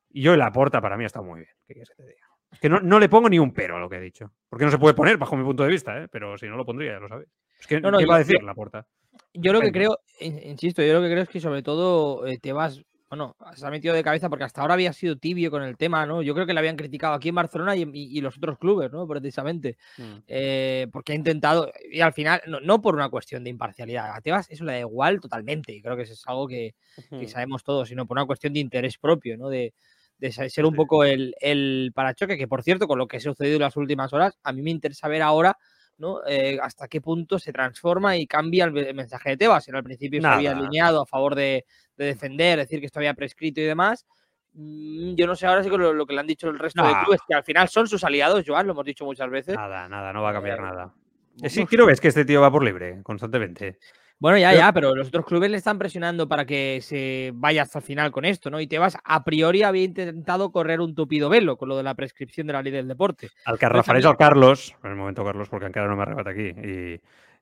Y yo la porta para mí está muy bien. ¿Qué quieres que te diga? Es que no, no, le pongo ni un pero a lo que he dicho. Porque no se puede poner, bajo mi punto de vista, ¿eh? pero si no lo pondría, ya lo sabéis. Es que, no, no, ¿qué va a decir la porta? Yo lo que creo, insisto, yo lo que creo es que sobre todo eh, Tebas bueno, se ha metido de cabeza porque hasta ahora había sido tibio con el tema, ¿no? Yo creo que le habían criticado aquí en Barcelona y, y, y los otros clubes, ¿no? Precisamente. Mm. Eh, porque ha intentado, y al final, no, no, por una cuestión de imparcialidad, a Tebas eso le da igual totalmente, y creo que eso es algo que, uh -huh. que, sabemos todos, sino por una cuestión de interés propio, ¿no? De, de ser un poco el, el parachoque, que por cierto, con lo que ha sucedido en las últimas horas, a mí me interesa ver ahora ¿no? Eh, hasta qué punto se transforma y cambia el mensaje de Tebas. En al principio Nada. se había alineado a favor de, de, defender, decir que esto había prescrito y demás. Mm, yo no sé ahora sí que lo, lo, que le han dicho el resto no. de clubes, que al final son sus aliados, Joan, lo hemos dicho muchas veces. Nada, nada, no va a cambiar eh, nada. Sí, quiero ver que este tío va por libre constantemente. Bueno, ya, ya, pero los otros clubes le están presionando para que se vaya hasta el final con esto, ¿no? Y Tebas, a priori, había intentado correr un tupido velo con lo de la prescripción de la ley del deporte. El que refereix al Carlos, en el momento Carlos, perquè encara no m'ha arribat aquí, i,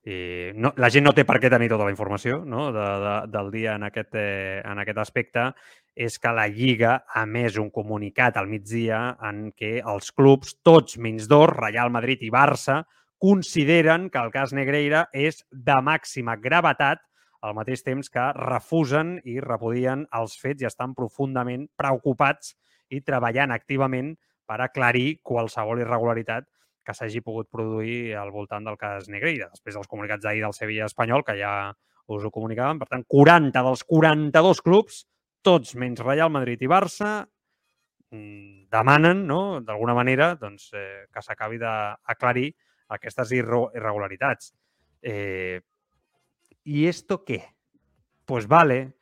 i no, la gent no té per què tenir tota la informació no? de, de, del dia en aquest, eh, en aquest aspecte, és que la Lliga ha més un comunicat al migdia en què els clubs, tots menys dos, Real Madrid i Barça, consideren que el cas Negreira és de màxima gravetat al mateix temps que refusen i repudien els fets i estan profundament preocupats i treballant activament per aclarir qualsevol irregularitat que s'hagi pogut produir al voltant del cas Negreira. Després dels comunicats d'ahir del Sevilla espanyol, que ja us ho comunicaven, per tant, 40 dels 42 clubs, tots menys Real Madrid i Barça, mm, demanen, no?, d'alguna manera, doncs, eh, que s'acabi d'aclarir aquestes irregularitats. Eh, ¿Y esto qué? Pues vale,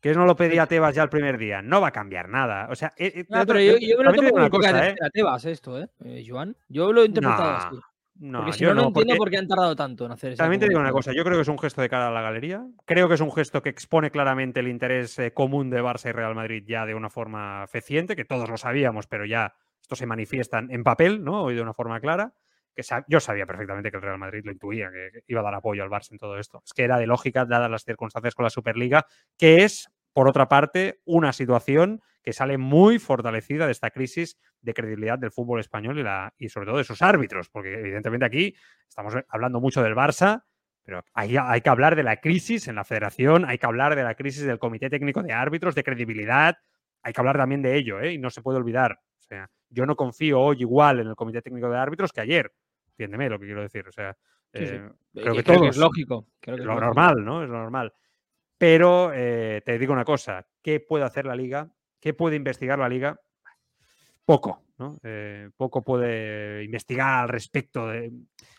que no lo pedía Tebas ya el primer día. No va a cambiar nada. O sea, eh, no, pero yo, yo me lo tomo como cosa, ¿eh? a Tebas esto, ¿eh? eh, Joan. Yo lo he interpretado no, así. No, porque si no, no, no entiendo por qué han tardado tanto en hacer eso. También te digo una cosa, yo creo que es un gesto de cara a la galería. Creo que es un gesto que expone claramente el interés eh, común de Barça y Real Madrid ya de una forma feciente, que todos lo sabíamos, pero ya esto se manifiesta en papel, ¿no? Hoy de una forma clara que yo sabía perfectamente que el Real Madrid lo intuía, que iba a dar apoyo al Barça en todo esto. Es que era de lógica, dadas las circunstancias con la Superliga, que es, por otra parte, una situación que sale muy fortalecida de esta crisis de credibilidad del fútbol español y, sobre todo de sus árbitros, porque evidentemente aquí estamos hablando mucho del Barça, Pero hay, hay que hablar de la crisis en la federación, hay que hablar de la crisis del comité técnico de árbitros, de credibilidad, hay que hablar también de ello, ¿eh? y no se puede olvidar. O sea, yo no confío hoy igual en el comité técnico de árbitros que ayer. Entiéndeme lo que quiero decir. O sea, Sí, sí. eh, Y creo que creo es lógico. creo que es lo lógico. normal, ¿no? Es lo normal. Pero eh, te digo una cosa, ¿qué puede hacer la liga? ¿Qué puede investigar la liga? Poco, ¿no? Eh, poco puede investigar al respecto de...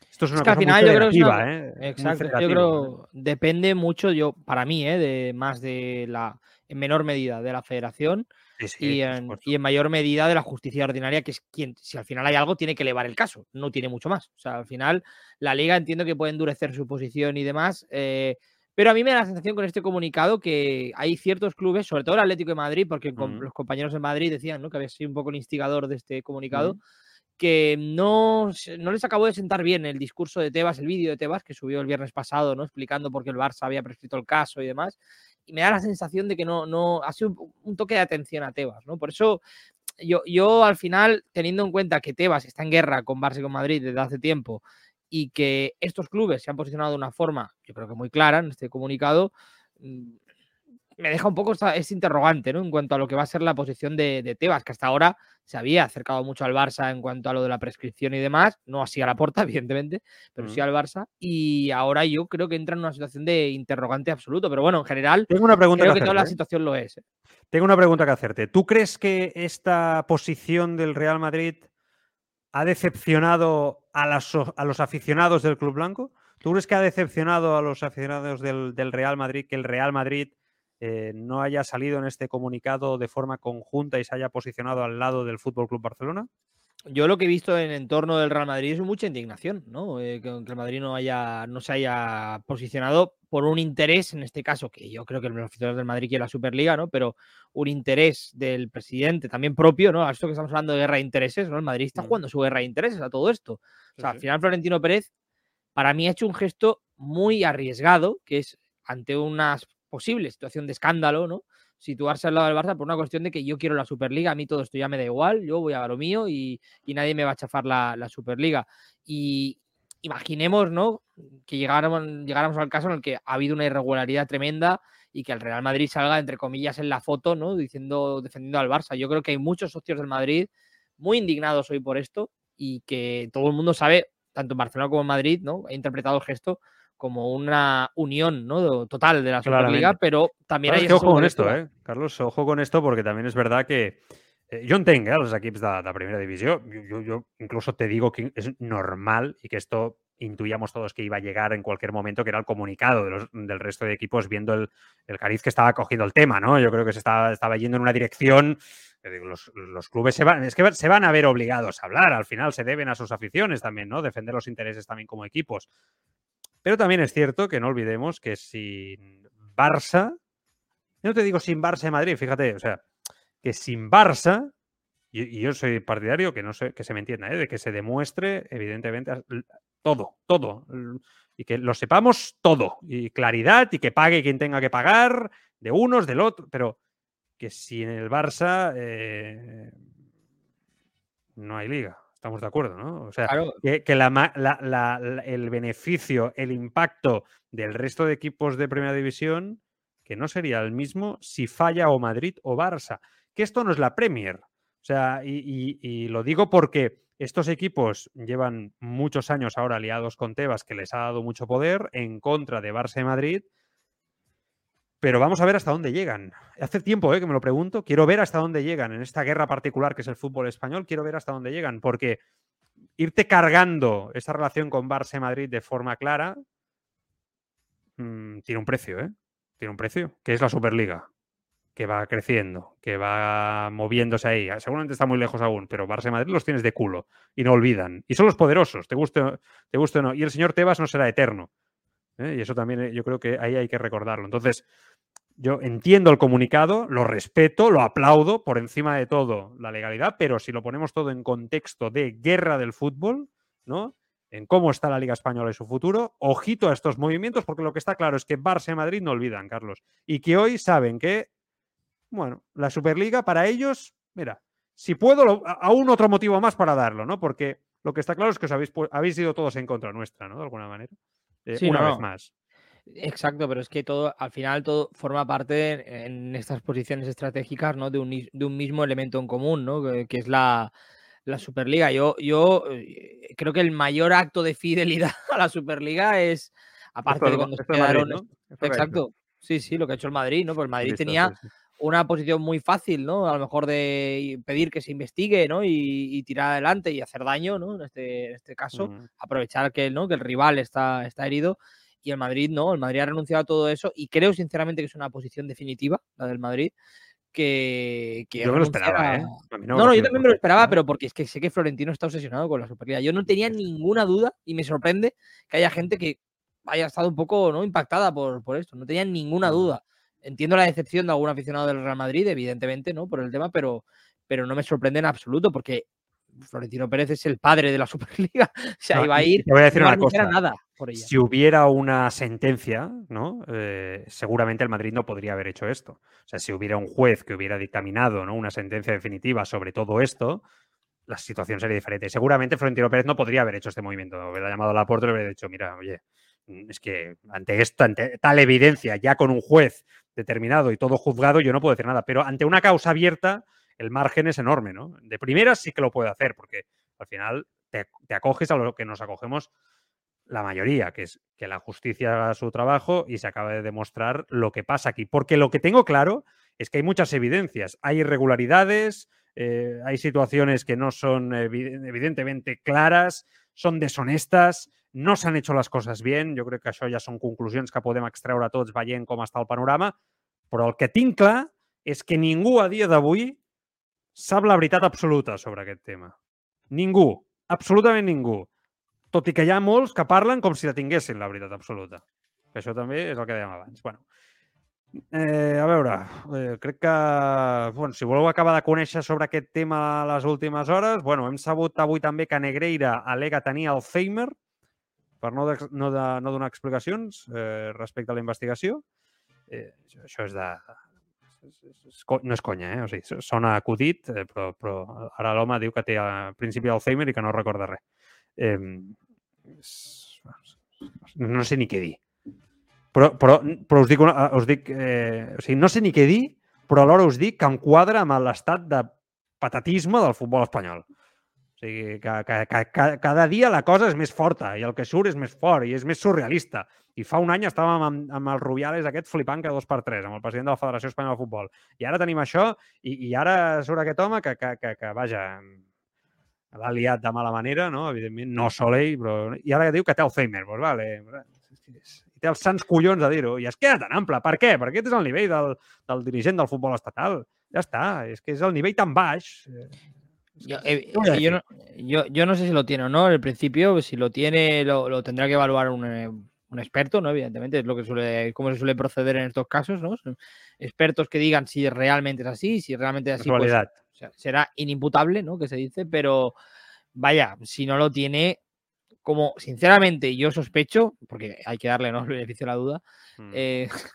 Esto es una Es que al cosa final muy yo creo que es una- ¿eh? Muy Exacto. Yo creo depende mucho, yo, para mí, ¿eh? de más de la, en menor medida, de la federación Sí, sí, y, en, supuesto. y en mayor medida de la justicia ordinaria, que es quien, si al final hay algo, tiene que elevar el caso, no tiene mucho más. O sea, al final la liga entiendo que puede endurecer su posición y demás, eh, pero a mí me da la sensación con este comunicado que hay ciertos clubes, sobre todo el Atlético de Madrid, porque los compañeros de Madrid decían ¿no? que había sido un poco el instigador de este comunicado, que no, no les acabó de sentar bien el discurso de Tebas, el vídeo de Tebas que subió el viernes pasado, ¿no? explicando por qué el Barça había prescrito el caso y demás. Y me da la sensación de que no, no ha sido un, toque de atención a Tebas, ¿no? Por eso yo, yo al final, teniendo en cuenta que Tebas está en guerra con Barça y con Madrid desde hace tiempo y que estos clubes se han posicionado de una forma, yo creo que muy clara en este comunicado, mm, me deja un poco esta, este interrogante, ¿no? En cuanto a lo que va a ser la posición de, de Tebas, que hasta ahora se había acercado mucho al Barça en cuanto a lo de la prescripción y demás, no así a la porta, evidentemente, pero sí Ujú. al Barça, y ahora yo creo que entra en una situación de interrogante absoluto, pero bueno, en general, Tengo una pregunta creo que que toda la hacerte. ¿eh? situación lo es. ¿eh? Tengo una pregunta que hacerte. ¿Tú crees que esta posición del Real Madrid ha decepcionado a, las- a los aficionados del Club Blanco? ¿Tú crees que ha decepcionado a los aficionados del, del Real Madrid que el Real Madrid eh, no haya salido en este comunicado de forma conjunta y se haya posicionado al lado del Fútbol Club Barcelona? Yo lo que he visto en entorno del Real Madrid es mucha indignación, ¿no? Eh, que, el Madrid no, haya, no se haya posicionado por un interés, en este caso, que yo creo que los aficionados del Madrid quieren la Superliga, ¿no? Pero un interés del presidente también propio, ¿no? A esto que estamos hablando de guerra de intereses, ¿no? El Madrid está jugando su guerra de intereses a todo esto. O sea, al final Florentino Pérez, para mí, ha hecho un gesto muy arriesgado, que es ante una posible situación de escándalo, ¿no? Situarse al lado del Barça por una cuestión de que yo quiero la Superliga, a mí todo esto ya me da igual, yo voy a lo mío y, nadie me va a chafar la, Superliga. Y imaginemos, ¿no? Que llegáramos, llegáramos al caso en el que ha habido una irregularidad tremenda y que el Real Madrid salga, entre comillas, en la foto, ¿no? Diciendo, defendiendo al Barça. Yo creo que hay muchos socios del Madrid muy indignados hoy por esto y que todo el mundo sabe, tanto en Barcelona como en Madrid, ¿no? Ha interpretado el gesto como una unión ¿no? total de la Superliga, Claramente. pero también Clar, hay és que ojo con esto, eh? Carlos, ojo con esto porque también es verdad que eh, jo entenc eh, els equips de, de primera divisió. Yo, yo- yo incluso te digo que es normal y que esto intuíamos todos que iba a llegar en cualquier momento, que era el comunicado de los- del resto de equipos viendo el, el cariz que estaba cogiendo el tema, ¿no? Yo creo que se estaba, estaba yendo en una dirección. digo, los, los clubes se van, es que se van a ver obligados a hablar, al final se deben a sus aficiones también, ¿no? Defender los intereses también como equipos. Pero también es cierto que no olvidemos que sin Barça, yo no te digo sin Barça y Madrid, fíjate, o sea, que sin Barça, y, yo soy partidario que no sé, que se me entienda, ¿eh? de que se demuestre, evidentemente, todo, todo, y que lo sepamos todo, y claridad, y que pague quien tenga que pagar, de unos, del otro, pero que sin el Barça eh, no hay liga. Estamos de acuerdo, ¿no? O sea, Claro, que, que la la- la- la- el beneficio, el impacto del resto de equipos de primera división, que no sería el mismo si falla o Madrid o Barça. Que esto no es la Premier. O sea, y, y- y lo digo porque estos equipos llevan muchos años ahora aliados con Tebas, que les ha dado mucho poder en contra de Barça y Madrid. Pero vamos a ver hasta dónde llegan. Hace tiempo eh, que me lo pregunto. Quiero ver hasta dónde llegan en esta guerra particular que es el fútbol español. Quiero ver hasta dónde llegan. Porque irte cargando esa relación con Barça Madrid de forma clara mm, tiene un precio, ¿eh? Tiene un precio, que es la Superliga, que va creciendo, que va moviéndose ahí. Seguramente está muy lejos aún, pero Barça Madrid los tienes de culo y no olvidan. Y son los poderosos, te guste, te guste o no. Y el señor Tebas no será eterno. ¿eh? Y eso también eh, yo creo que ahí hay que recordarlo. Entonces, yo entiendo el comunicado, lo respeto, lo aplaudo por encima de todo la legalidad, pero si lo ponemos todo en contexto de guerra del fútbol, ¿no? En cómo está la Liga Española y su futuro, ojito a estos movimientos, porque lo que está claro es que Barça y Madrid no olvidan, Carlos, y que hoy saben que, bueno, la Superliga para ellos, mira, si puedo, lo- aún otro motivo más para darlo, ¿no? Porque lo que está claro es que os habéis, habéis ido todos en contra nuestra, ¿no? De alguna manera. eh, sí, una no. vez más. Exacto, pero es que todo, al final todo forma parte en estas posiciones estratégicas, ¿no? De un, de un mismo elemento en común, ¿no? Que, que es la, la Superliga. Yo, yo eh, creo que el mayor acto de fidelidad a la Superliga es, aparte esto, de cuando se Madrid, quedaron. ¿no? Exacto. Sí, sí, lo que ha hecho el Madrid, ¿no? Pues el Madrid Listo, tenía sí, sí. una posición muy fácil, ¿no? A lo mejor de pedir que se investigue, ¿no? Y, y tirar adelante y hacer daño, ¿no? En este, en este caso, Mm. aprovechar que, ¿no? que el rival está, está herido. Y el Madrid no, el Madrid ha renunciado a todo eso y creo sinceramente que es una posición definitiva, la del Madrid, que, que Yo me lo esperaba, ¿eh? No, no, yo también me lo esperaba, perfecto, pero porque es que sé que Florentino está obsesionado con la Superliga. Yo no tenía ninguna duda y me sorprende que haya gente que haya estado un poco ¿no? impactada por, por esto. No tenía ninguna Mm. duda. Entiendo la decepción de algún aficionado del Real Madrid, evidentemente, ¿no? Por el tema, pero, pero no me sorprende en absoluto porque Florentino Pérez es el padre de la Superliga. O sea, No, iba a ir te voy a decir no una cosa. nada por ella. Si hubiera una sentencia, ¿no? Eh, seguramente el Madrid no podría haber hecho esto. O sea, si hubiera un juez que hubiera dictaminado ¿no? una sentencia definitiva sobre todo esto, la situación sería diferente. Seguramente Florentino Pérez no podría haber hecho este movimiento. Hubiera llamado a la puerta y le hubiera dicho, mira, oye, mm, es que ante esto, ante tal evidencia, ya con un juez determinado y todo juzgado, yo no puedo decir nada. Pero ante una causa abierta, el margen es enorme, ¿no? De primeras sí que lo puede hacer, porque al final te, acoges a lo que nos acogemos la mayoría, que es que la justicia haga su trabajo y se acaba de demostrar lo que pasa aquí. Porque lo que tengo claro es que hay muchas evidencias, hay irregularidades, eh, hay situaciones que no son evi- evidentemente claras, son deshonestas, no s'han hecho les coses bien, jo crec que això ja són conclusions que podem extreure tots veient com està el panorama, però el que tinc clar que ningú a dia sap la veritat absoluta sobre aquest tema. Ningú, absolutament ningú. Tot i que hi ha molts que parlen com si la tinguessin, la veritat absoluta. Que això també és el que dèiem abans. Bueno, eh, a veure, eh, crec que bueno, si voleu acabar de conèixer sobre aquest tema a les últimes hores, bueno, hem sabut avui també que Negreira alega tenir Alzheimer per no, de, no, de, no donar explicacions eh, respecte a la investigació. Eh, això, és de... No és conya, eh? O sigui, so- sona acudit, eh, però, però ara l'home diu que té a principi d'Alzheimer i que no recorda res. Eh, no sé ni què dir. Però, però, però us dic, una, us dic eh, o sigui, no sé ni què dir, però alhora us dic que em quadra amb l'estat de patatisme del futbol espanyol. O sigui, que, que, que, que cada dia la cosa és més forta i el que surt és més fort i és més surrealista. I fa un any estàvem amb, amb el Rubiales aquest flipant que dos per tres, amb el president de la Federació Espanyola de Futbol. I ara tenim això i, i ara surt aquest home que, que, que, que vaja, l'ha liat de mala manera, no? Evidentment, no sol ell, però... I ara diu que té Alzheimer. Pues vale. I té els sants collons de dir-ho. I es queda tan ample. Per què? Perquè aquest és el nivell del, del dirigent del futbol estatal. Ja està. És que és el nivell tan baix. Eh, Yo, eh, ¿qué voy a es que yo, no, yo, yo no sé si lo tiene o no. En el principio, si lo tiene, lo, lo tendrá que evaluar un, eh, un experto, ¿no? Evidentemente, es lo que suele, cómo se suele proceder en estos casos, ¿no? Expertos que digan si realmente es así, si realmente es así, pues, Casualidad. o sea, será inimputable, ¿no? Que se dice, pero vaya, si no lo tiene, como sinceramente yo sospecho, porque hay que darle ¿no? el beneficio de la duda, Mm. eh,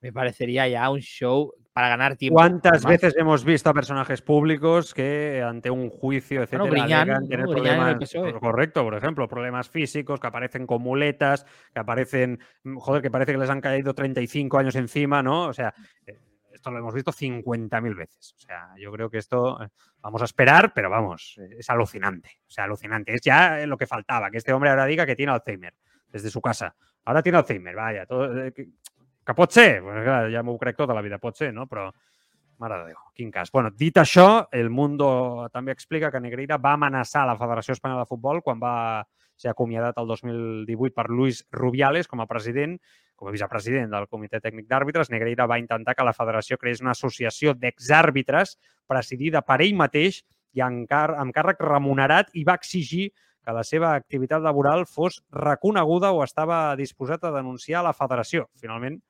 me parecería ya un show para ganar tiempo. ¿Cuántas además. veces hemos visto a personajes públicos que ante un juicio, etcétera, Griñán, alegan ¿no? tener Griñán en el problemas, por- correcto, por ejemplo, problemas físicos, que aparecen con muletas, que aparecen, mm, joder, que parece que les han caído 35 años encima, ¿no? O sea, eh, esto lo hemos visto 50.000 veces. O sea, yo creo que esto eh, vamos a esperar, pero vamos, eh, es alucinante. O sea, alucinante. Es ya lo que faltaba, que este hombre ahora diga que tiene Alzheimer desde su casa. Ahora tiene Alzheimer, vaya. Todo, eh, que, pot ser, ja m'ho crec tota la vida, pot ser, no? Però, mare de Déu, quin cas. Bueno, dit això, el Mundo també explica que Negreira va amenaçar la Federació Espanyola de Futbol quan va ser acomiadat el 2018 per Luis Rubiales com a president, com a vicepresident del Comitè Tècnic d'Àrbitres. Negreira va intentar que la federació creés una associació d'exàrbitres presidida per ell mateix i amb, càrrec remunerat i va exigir que la seva activitat laboral fos reconeguda o estava disposat a denunciar la federació. Finalment,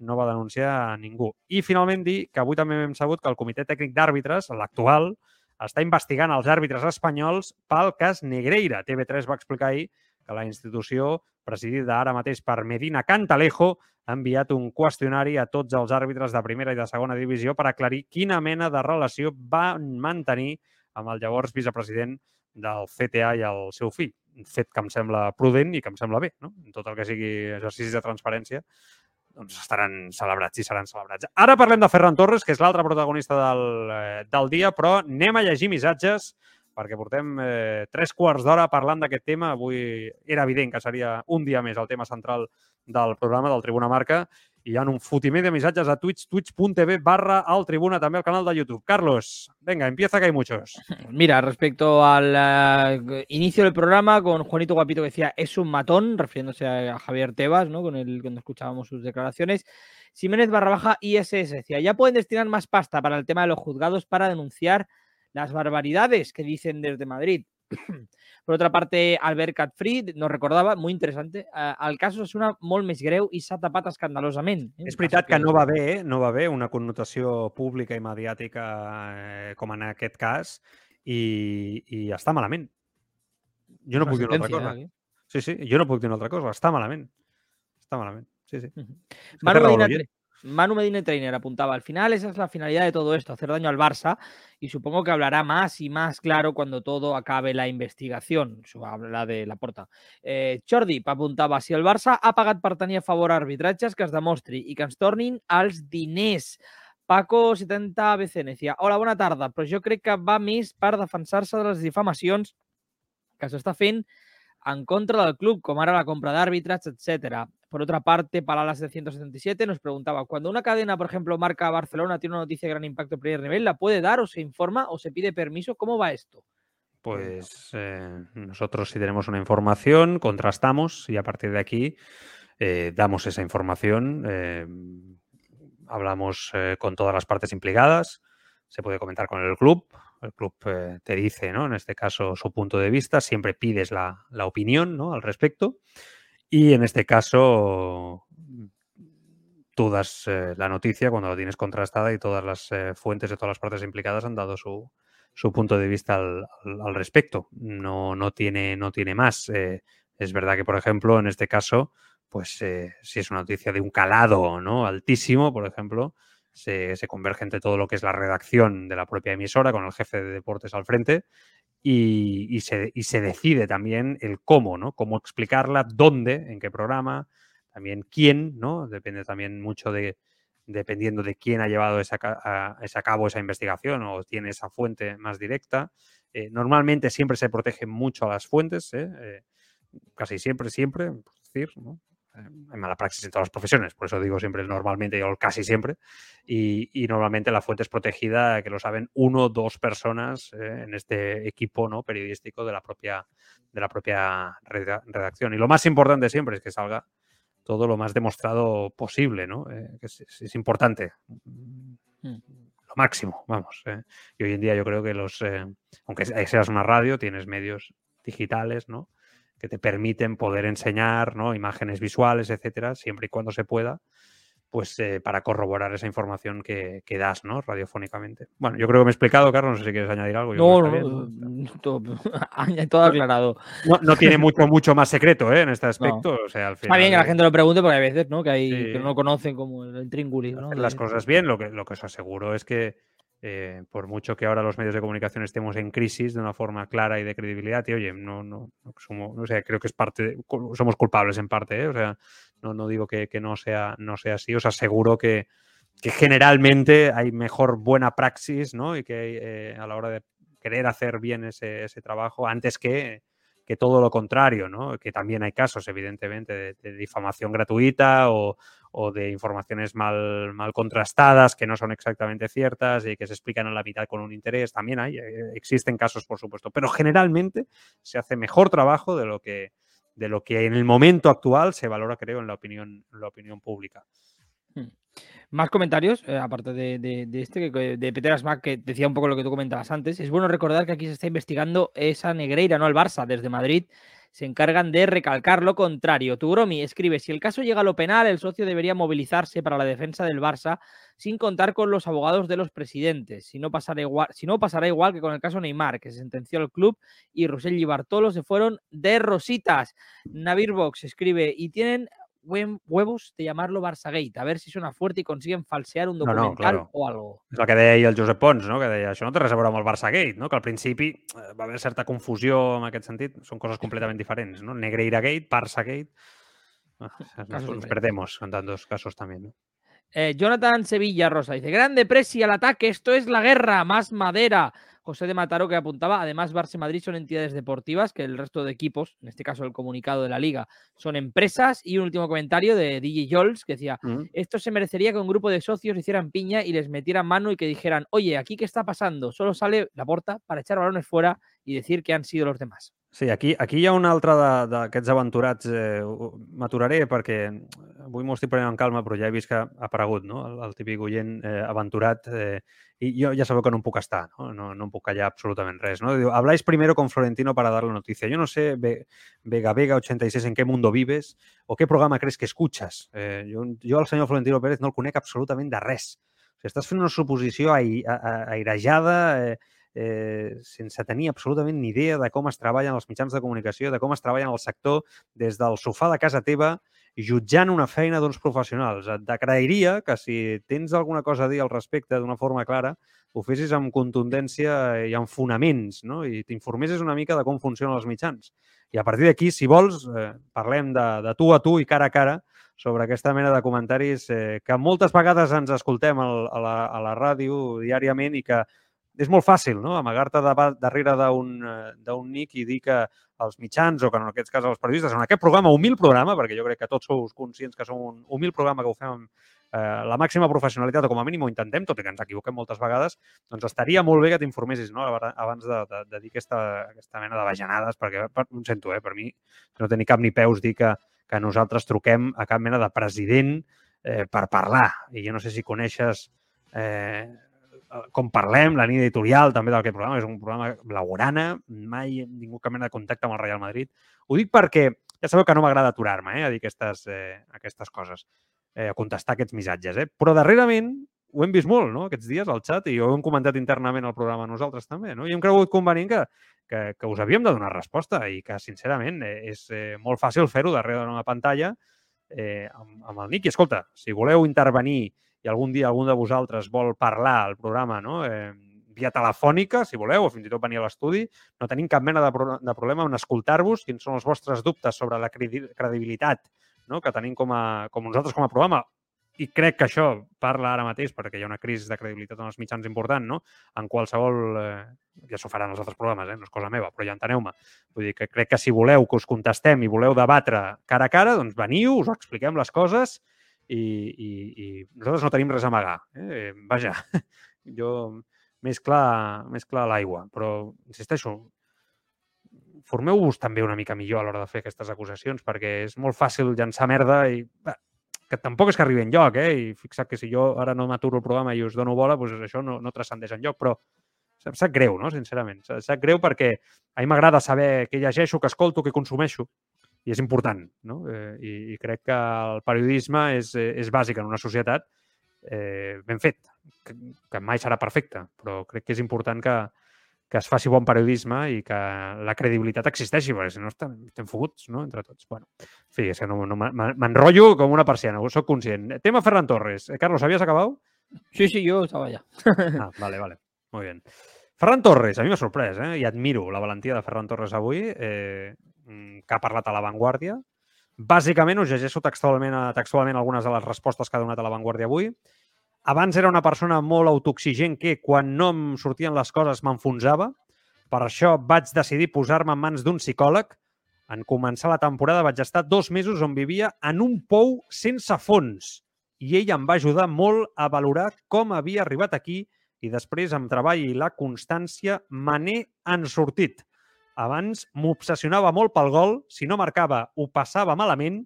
no va denunciar a ningú. I finalment dir que avui també hem sabut que el Comitè Tècnic d'Àrbitres, l'actual, està investigant els àrbitres espanyols pel cas Negreira. TV3 va explicar ahir que la institució, presidida ara mateix per Medina Cantalejo, ha enviat un qüestionari a tots els àrbitres de primera i de segona divisió per aclarir quina mena de relació van mantenir amb el llavors vicepresident del CTA i el seu fill. fet que em sembla prudent i que em sembla bé. No? Tot el que sigui exercicis de transparència, doncs estaran celebrats i seran celebrats. Ara parlem de Ferran Torres, que és l'altre protagonista del, eh, del dia, però anem a llegir missatges perquè portem eh, tres quarts d'hora parlant d'aquest tema. Avui era evident que seria un dia més el tema central del programa del Tribuna Marca hi ha un fotiment de missatges a Twitch, twitch.tv barra al Tribuna, també al canal de YouTube. Carlos, venga, empieza que hay muchos. Mira, respecto al uh, inicio del programa con Juanito Guapito que decía es un matón, refiriéndose a, Javier Tebas, ¿no? Con el cuando escuchábamos sus declaraciones. Jiménez barra baja ISS decía, ya pueden destinar más pasta para el tema de los juzgados para denunciar las barbaridades que dicen desde Madrid. Por otra parte, Albert Catfried nos recordava, molt interessant, eh, el cas és una molt més greu i s'ha tapat escandalosament. Eh? És veritat que, no va bé, no va bé una connotació pública i mediàtica eh, com en aquest cas i, i està malament. Jo no puc dir una altra cosa. Eh? Sí, sí, jo no puc dir una altra cosa. Està malament. Està malament. Sí, sí. Uh -huh. Manu Medina, Manu Medina Trainer apuntaba, al final esa es la finalidad de todo esto, hacer daño al Barça y supongo que hablará más y más claro cuando todo acabe la investigación. Habla de la porta. Eh, Jordi si el Barça ha pagat per a favor arbitratges, que es demostri i que ens tornin els diners. Paco 70 ABC decía, hola, bona tarda, però jo crec que va més per defensar-se de les difamacions que s'està fent en contra del club, com ara la compra d'àrbitres, etc. Por otra parte, Palalas de 177 nos preguntaba, cuando una cadena, por ejemplo, marca Barcelona, tiene una noticia de gran impacto en primer nivel, ¿la puede dar o se informa o se pide permiso? ¿Cómo va esto? Pues eh, nosotros si tenemos una información, contrastamos y a partir de aquí eh, damos esa información, eh, hablamos con todas las partes implicadas, se puede comentar con el club, el club te dice, ¿no? En este caso, su punto de vista, siempre pides la, la opinión ¿no? al respecto. Y en este caso, tú das eh, la noticia cuando la tienes contrastada y todas las eh, fuentes de todas las partes implicadas han dado su, su punto de vista al, al, respecto. No, no, tiene, no tiene más. Eh, es verdad que, por ejemplo, en este caso, pues si es una noticia de un calado ¿no? altísimo, por ejemplo, se, converge entre todo lo que es la redacción de la propia emisora con el jefe de deportes al frente y, se, decide también el cómo, ¿no? Cómo explicarla, dónde, en qué programa, también quién, ¿no? Depende también mucho de, dependiendo de quién ha llevado esa, a, cabo esa investigación o tiene esa fuente más directa. Eh, normalmente siempre se protege mucho a las fuentes, ¿eh? Eh, casi siempre, siempre, por decir, ¿no? Hay mala praxis en todas las profesiones, por eso digo siempre normalmente o casi siempre, y, normalmente la fuente es protegida, que lo saben uno o dos personas eh, en este equipo ¿no? periodístico de la propia, de la propia redacción. Y lo más importante siempre es que salga todo lo más demostrado posible, ¿no? Eh, que es, importante. Mm. Lo máximo, vamos. Eh. Y hoy en día yo creo que los, aunque seas una radio, tienes medios digitales, ¿no? Que te permiten poder enseñar ¿no? imágenes visuales, etcétera, siempre y cuando se pueda, pues eh, para corroborar esa información que, que, das ¿no? radiofónicamente. Bueno, yo creo que me he explicado, Carlos, no sé si quieres añadir algo. No, no, no, todo, todo, aclarado. No, no, tiene mucho, mucho más secreto ¿eh? en este aspecto. O sea, al final, Está bien que la gente lo pregunte porque hay veces ¿no? que, hay, sí. que no conocen como el tringuli. ¿no? Las cosas bien, lo que, lo que os aseguro es que eh, por mucho que ahora los medios de comunicación estemos en crisis de una forma clara y de credibilidad, y oye, no, no, somos, no sé, creo que es parte, somos culpables en parte, ¿eh? o sea, no, no digo que, no, sea, no sea así, os aseguro que, que generalmente hay mejor buena praxis, ¿no? Y que eh, a la hora de querer hacer bien ese, trabajo, antes que, que todo lo contrario, ¿no? Que también hay casos, evidentemente, de, de difamación gratuita o, o de informaciones mal, mal, contrastadas que no son exactamente ciertas y que se explican a la mitad con un interés. También hay, eh, existen casos, por supuesto, pero generalmente se hace mejor trabajo de lo que, de lo que en el momento actual se valora, creo, en la opinión, en la opinión pública. Hmm. Más comentarios, eh, aparte de, de, de, este, de Peter Asmack, que decía un poco lo que tú comentabas antes. Es bueno recordar que aquí se está investigando esa Negreira, no al Barça, desde Madrid se encargan de recalcar lo contrario. Tugromi escribe, si el caso llega a lo penal, el socio debería movilizarse para la defensa del Barça sin contar con los abogados de los presidentes. Si no pasará igual, que con el caso Neymar, que se sentenció al club y Rosell y Bartolo se fueron de rositas. Navir Box escribe, y tienen huevos de llamarlo Barçagate, a ver si suena fuerte y consiguen falsear un No, no, documental claro. o algo. És el que deia ahir el Josep Pons, no? que deia això no té res a veure amb el Barça-Gate, no? que al principi eh, va haver certa confusió en aquest sentit, són coses completament diferents. No? Negreira-Gate, Barça-Gate... Ah, nos, nos perdemos en tantos casos también. ¿no? Eh, Jonathan Sevilla Rosa dice: Grande Presi al ataque, esto es la guerra, más madera. José de Mataró que apuntaba, además Barça y Madrid son entidades deportivas que el resto de equipos, en este caso el comunicado de la liga, son empresas. Y un último comentario de DJ Jols que decía, esto se merecería que un grupo de socios hicieran piña y les metieran mano y que dijeran, oye, aquí qué está pasando, solo sale la porta para echar balones fuera y decir que han sido los demás. Sí, aquí, aquí hi ha un altre d'aquests aventurats. Eh, M'aturaré perquè avui m'ho estic prenent amb calma, però ja he vist que ha aparegut no? el, el típic oient eh, aventurat. Eh, I jo ja sabeu que no em puc estar, no? No, no em puc callar absolutament res. ¿no? Diu, habláis primero con Florentino para dar la noticia. Yo no sé, Ve- Vega Vega 86, en qué mundo vives o qué programa crees que escuchas. Eh, jo, jo al senyor Florentino Pérez no el conec absolutament de res. O sigui, estàs fent una suposició airejada, eh, eh, sense tenir absolutament ni idea de com es treballen els mitjans de comunicació, de com es treballa en el sector des del sofà de casa teva, jutjant una feina d'uns professionals. Et decrairia que si tens alguna cosa a dir al respecte d'una forma clara, ho fessis amb contundència i amb fonaments, no? i t'informessis una mica de com funcionen els mitjans. I a partir d'aquí, si vols, eh, parlem de, de tu a tu i cara a cara sobre aquesta mena de comentaris eh, que moltes vegades ens escoltem al, a, la, a la ràdio diàriament i que és molt fàcil, no?, amagar-te darrere d'un eh, d'un nick i dir que els mitjans, o que en aquest cas els periodistes, en aquest programa, humil programa, perquè jo crec que tots sou conscients que som un humil programa que ho fem amb eh, la màxima professionalitat, o com a mínim ho intentem, tot i que ens equivoquem moltes vegades, doncs estaria molt bé que t'informessis no? abans- de, de, de dir aquesta, aquesta mena de bajanades, perquè per, ho sento, eh? per mi no té cap ni peus dir que, que nosaltres truquem a cap mena de president eh, per parlar. I jo no sé si coneixes eh, com parlem, la línia editorial també d'aquest programa, és un programa blaugrana, mai hem tingut cap mena de contacte amb el Real Madrid. Ho dic perquè ja sabeu que no m'agrada aturar-me eh, a dir aquestes, eh, aquestes coses, eh, a contestar aquests missatges. Eh? Però darrerament ho hem vist molt, no?, aquests dies al xat, i ho hem comentat internament al programa nosaltres també, no? I hem cregut convenient que, que, que us havíem de donar resposta i que, sincerament, eh, és eh, molt fàcil fer-ho darrere d'una pantalla eh, amb, amb el Nick. I escolta, si voleu intervenir i algun dia algun de vosaltres vol parlar al programa no? eh, via telefònica, si voleu, o fins i tot venir a l'estudi, no tenim cap mena de, pro de problema en escoltar-vos quins són els vostres dubtes sobre la credi credibilitat no? que tenim com a, com nosaltres com a programa. I crec que això parla ara mateix perquè hi ha una crisi de credibilitat en els mitjans important, no? En qualsevol... Eh, ja s'ho faran els altres programes, eh? no és cosa meva, però ja enteneu-me. Vull dir que crec que si voleu que us contestem i voleu debatre cara a cara, doncs veniu, us expliquem les coses i, i, i nosaltres no tenim res a amagar. Eh? Vaja, jo més clar, més clar l'aigua, però insisteixo, formeu-vos també una mica millor a l'hora de fer aquestes acusacions, perquè és molt fàcil llançar merda i que tampoc és que arribi enlloc, eh? i fixa't que si jo ara no m'aturo el programa i us dono bola, doncs això no, no transcendeix enlloc, però em sap greu, no? sincerament. Em sap greu perquè a mi m'agrada saber què llegeixo, què escolto, què consumeixo, i és important, no? Eh, i, I crec que el periodisme és, eh, és bàsic en una societat eh, ben fet, que, que mai serà perfecte, però crec que és important que, que es faci bon periodisme i que la credibilitat existeixi, perquè si no estem, estem foguts, no?, entre tots. Bueno, en fi, és que no, no m'enrotllo com una persiana, ho soc conscient. Tema Ferran Torres. Eh, Carlos, ¿habías acabado? Sí, sí, yo estaba ya. Ah, vale, vale. Muy bien. Ferran Torres, a mi m'ha sorprès, eh? i admiro la valentia de Ferran Torres avui, eh, que ha parlat a La Vanguardia. Bàsicament, us llegeixo textualment, textualment algunes de les respostes que ha donat a La Vanguardia avui. Abans era una persona molt autoexigent que, quan no em sortien les coses, m'enfonsava. Per això vaig decidir posar-me en mans d'un psicòleg. En començar la temporada vaig estar dos mesos on vivia en un pou sense fons i ell em va ajudar molt a valorar com havia arribat aquí i després amb treball i la constància me n'he en sortit. Abans m'obsessionava molt pel gol, si no marcava ho passava malament,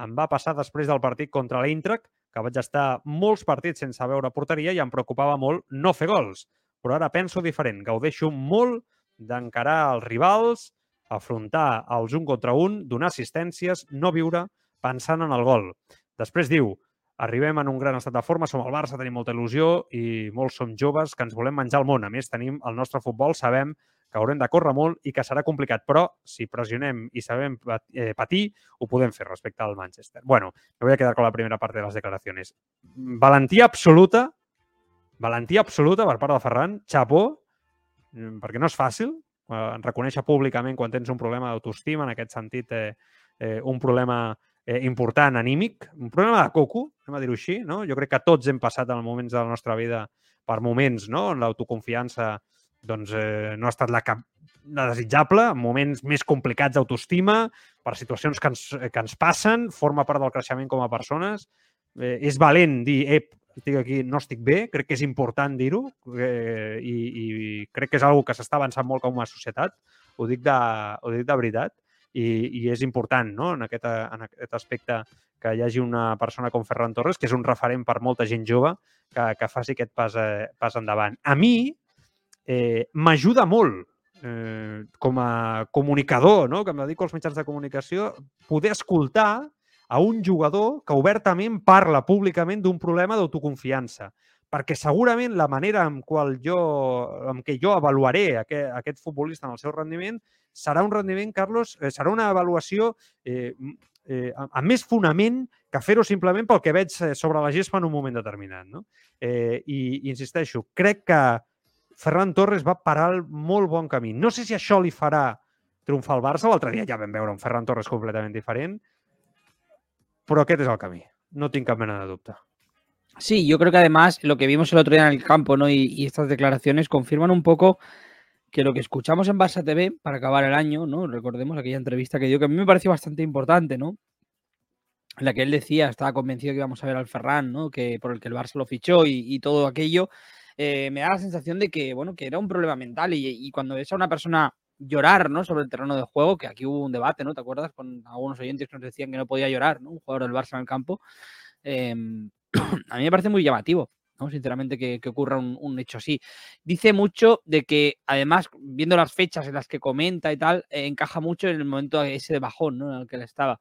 em va passar després del partit contra l'Eintracht, que vaig estar molts partits sense veure porteria i em preocupava molt no fer gols. Però ara penso diferent, gaudeixo molt d'encarar els rivals, afrontar els un contra un, donar assistències, no viure pensant en el gol. Després diu, arribem en un gran estat de forma, som el Barça, tenim molta il·lusió i molts som joves que ens volem menjar el món. A més, tenim el nostre futbol, sabem que haurem de córrer molt i que serà complicat, però si pressionem i sabem eh, patir, ho podem fer respecte al Manchester. Bueno, me voy a quedar con la primera parte de les declaracions. Valentia absoluta, valentia absoluta per part de Ferran, xapó, mm, perquè no és fàcil eh, reconèixer públicament quan tens un problema d'autoestima, en aquest sentit, eh, eh, un problema eh, important anímic, un problema de coco, anem a dir-ho així, no? Jo crec que tots hem passat en moments de la nostra vida per moments no? on l'autoconfiança doncs, eh, no ha estat la, cap, la desitjable, en moments més complicats d'autoestima, per situacions que ens, que ens passen, forma part del creixement com a persones. Eh, és valent dir, ep, estic aquí, no estic bé, crec que és important dir-ho eh, i, i crec que és una que s'està avançant molt com a societat, ho dic de, ho dic de veritat, i, i és important no? en, aquest, en aquest aspecte que hi hagi una persona com Ferran Torres, que és un referent per molta gent jove, que, que faci aquest pas, eh, pas endavant. A mi, eh, m'ajuda molt eh, com a comunicador, no? que em dedico als mitjans de comunicació, poder escoltar a un jugador que obertament parla públicament d'un problema d'autoconfiança. Perquè segurament la manera en, qual jo, en què jo avaluaré aquest, aquest futbolista en el seu rendiment serà un rendiment, Carlos, eh, serà una avaluació eh, eh, amb més fonament que fer-ho simplement pel que veig eh, sobre la gespa en un moment determinat. No? Eh, i, I insisteixo, crec que Ferran Torres va parar el molt bon. No sé si això li farà triomfar el Barça. L'altre dia ja vam veure un Ferran Torres completament diferent, però aquest és el camí. No tinc cap mena de dubte. Sí, yo creo que además lo que vimos el otro día en el campo ¿no? y, estas declaraciones confirman un poco que lo que escuchamos en Barça TV para acabar el año, ¿no? Recordemos aquella entrevista que dio, que a mí me pareció bastante importante, ¿no? En la que él decía, estaba convencido que íbamos a ver al Ferran, ¿no? Que por el que el Barça lo fichó y todo aquello. Eh, me da la sensación de que, bueno, que era un problema mental y, cuando ves a una persona llorar, ¿no? Sobre el terreno de juego, que aquí hubo un debate, ¿no? ¿Te acuerdas? Con algunos oyentes que nos decían que no podía llorar, ¿no? Un jugador del Barça en el campo. Eh, a mí me parece muy llamativo. ¿No? Sinceramente, que, que ocurra un, un, hecho así. Dice mucho de que, además, viendo las fechas en las que comenta y tal, eh, encaja mucho en el momento ese de bajón ¿no? en el que él estaba.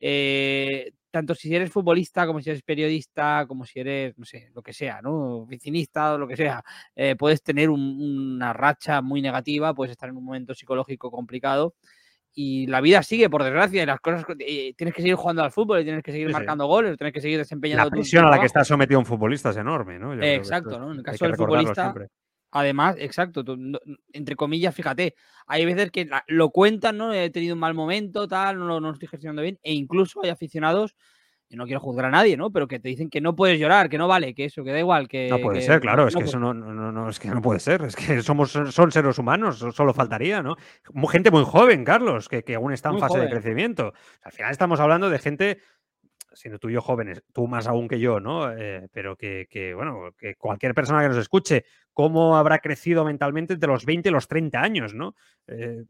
Eh, tanto si eres futbolista, como si eres periodista, como si eres, no sé, lo que sea, ¿no? Oficinista o lo que sea, eh, puedes tener un, una racha muy negativa, puedes estar en un momento psicológico complicado y la vida sigue, por desgracia, y las cosas eh, tienes que seguir jugando al fútbol, y tienes que seguir sí, marcando sí. goles, tienes que seguir desempeñando. La presión a la que está sometido un futbolista es enorme, ¿no? Exacto, ¿no? En el caso del futbolista, siempre. además, exacto, tú, no, entre comillas, fíjate, hay veces que la, lo cuentan, ¿no? He tenido un mal momento, tal, no, no lo estoy gestionando bien, e incluso hay aficionados y no quiero juzgar a nadie, ¿no? Pero que te dicen que no puedes llorar, que no vale, que eso, que da igual, que... No puede que, ser, claro, es no que eso no, no, no, es que no puede ser, es que somos, son seres humanos, solo faltaría, ¿no? Gente muy joven, Carlos, que, que aún está en fase joven. de crecimiento. Al final estamos hablando de gente, siendo tú y yo jóvenes, tú más aún que yo, ¿no? Eh, pero que, que, bueno, que cualquier persona que nos escuche, cómo habrá crecido mentalmente entre los 20 y los 30 años, ¿no? Eh,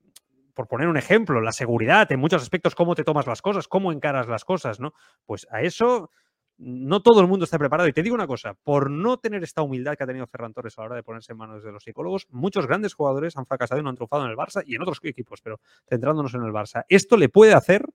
por poner un ejemplo, la seguridad, en muchos aspectos, cómo te tomas las cosas, cómo encaras las cosas, ¿no? Pues a eso no todo el mundo está preparado. Y te digo una cosa, por no tener esta humildad que ha tenido Ferran Torres a la hora de ponerse en manos de los psicólogos, muchos grandes jugadores han fracasado y no han triunfado en el Barça y en otros equipos, pero centrándonos en el Barça. Esto le puede hacer,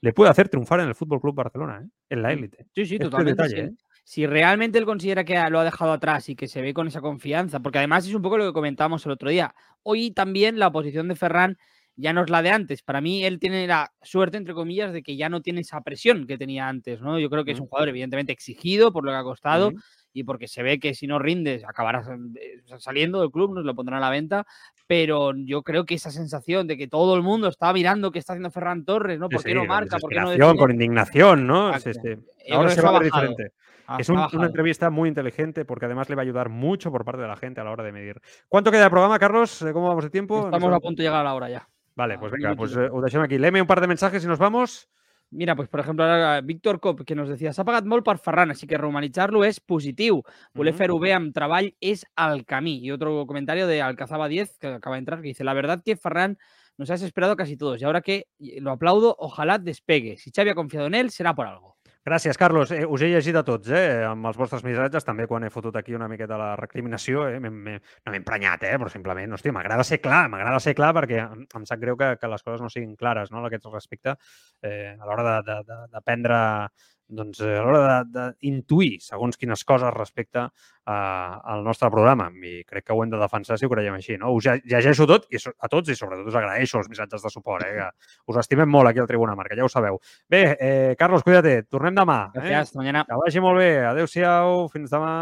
le puede hacer triunfar en el Fútbol Club Barcelona, ¿eh? en la élite. Sí, sí, Este totalmente. detalle, sí. ¿eh? Si realmente él considera que lo ha dejado atrás y que se ve con esa confianza, porque además es un poco lo que comentábamos el otro día. Hoy también la posición de Ferran ya no es la de antes. Para mí, él tiene la suerte, entre comillas, de que ya no tiene esa presión que tenía antes, ¿no? Yo creo que es un jugador, evidentemente, exigido por lo que ha costado y porque se ve que si no rindes, acabarás eh, saliendo del club, nos lo pondrán a la venta. Pero yo creo que esa sensación de que todo el mundo está mirando qué está haciendo Ferran Torres, ¿no? Sí, ¿Por qué no marca? ¿Por qué no define? con indignación, ¿no? Sí. Yo Ahora se va a ver diferente. Es un- una entrevista muy inteligente porque además le va a ayudar mucho por parte de la gente a la hora de medir. ¿Cuánto queda de programa, Carlos? Eh, ¿Cómo vamos de tiempo? Estamos a punto de llegar a la hora ya. Vale, Ah, pues venga, pues minutito. eh, ho deixem aquí. Léeme un par de mensajes y nos vamos. Mira, pues, por ejemplo, ara Víctor Cop, que nos decía, s'ha pagat molt per Ferran, així que romanitzar-lo és positiu. Voler Ujú. fer-ho bé amb treball és el camí. Y otro comentario de Alcazaba 10, que acaba de entrar, que dice, la verdad que Ferran nos ha desesperado casi todos y ahora que lo aplaudo, ojalá despegue. Si Xavi ha confiado en él, será por algo. Gràcies, Carlos. Eh, us he llegit a tots, eh, amb els vostres missatges, també quan he fotut aquí una miqueta la recriminació, eh, m'he- m'he- no m'he emprenyat, eh, però simplement, hòstia, m'agrada ser clar, m'agrada ser clar perquè em, em sap greu que, que les coses no siguin clares, no?, a aquest respecte, eh, a l'hora de, de, de, de prendre doncs, a l'hora d'intuir segons quines coses respecte a, al nostre programa. I crec que ho hem de defensar si ho creiem així. No? Us llegeixo tot i a tots i sobretot us agraeixo els missatges de suport. Eh? Que us estimem molt aquí al Tribuna Marca, ja ho sabeu. Bé, eh, Carlos, cuida't, tornem demà. Gràcies, eh? mañana. Que vagi molt bé. Adéu-siau, fins demà.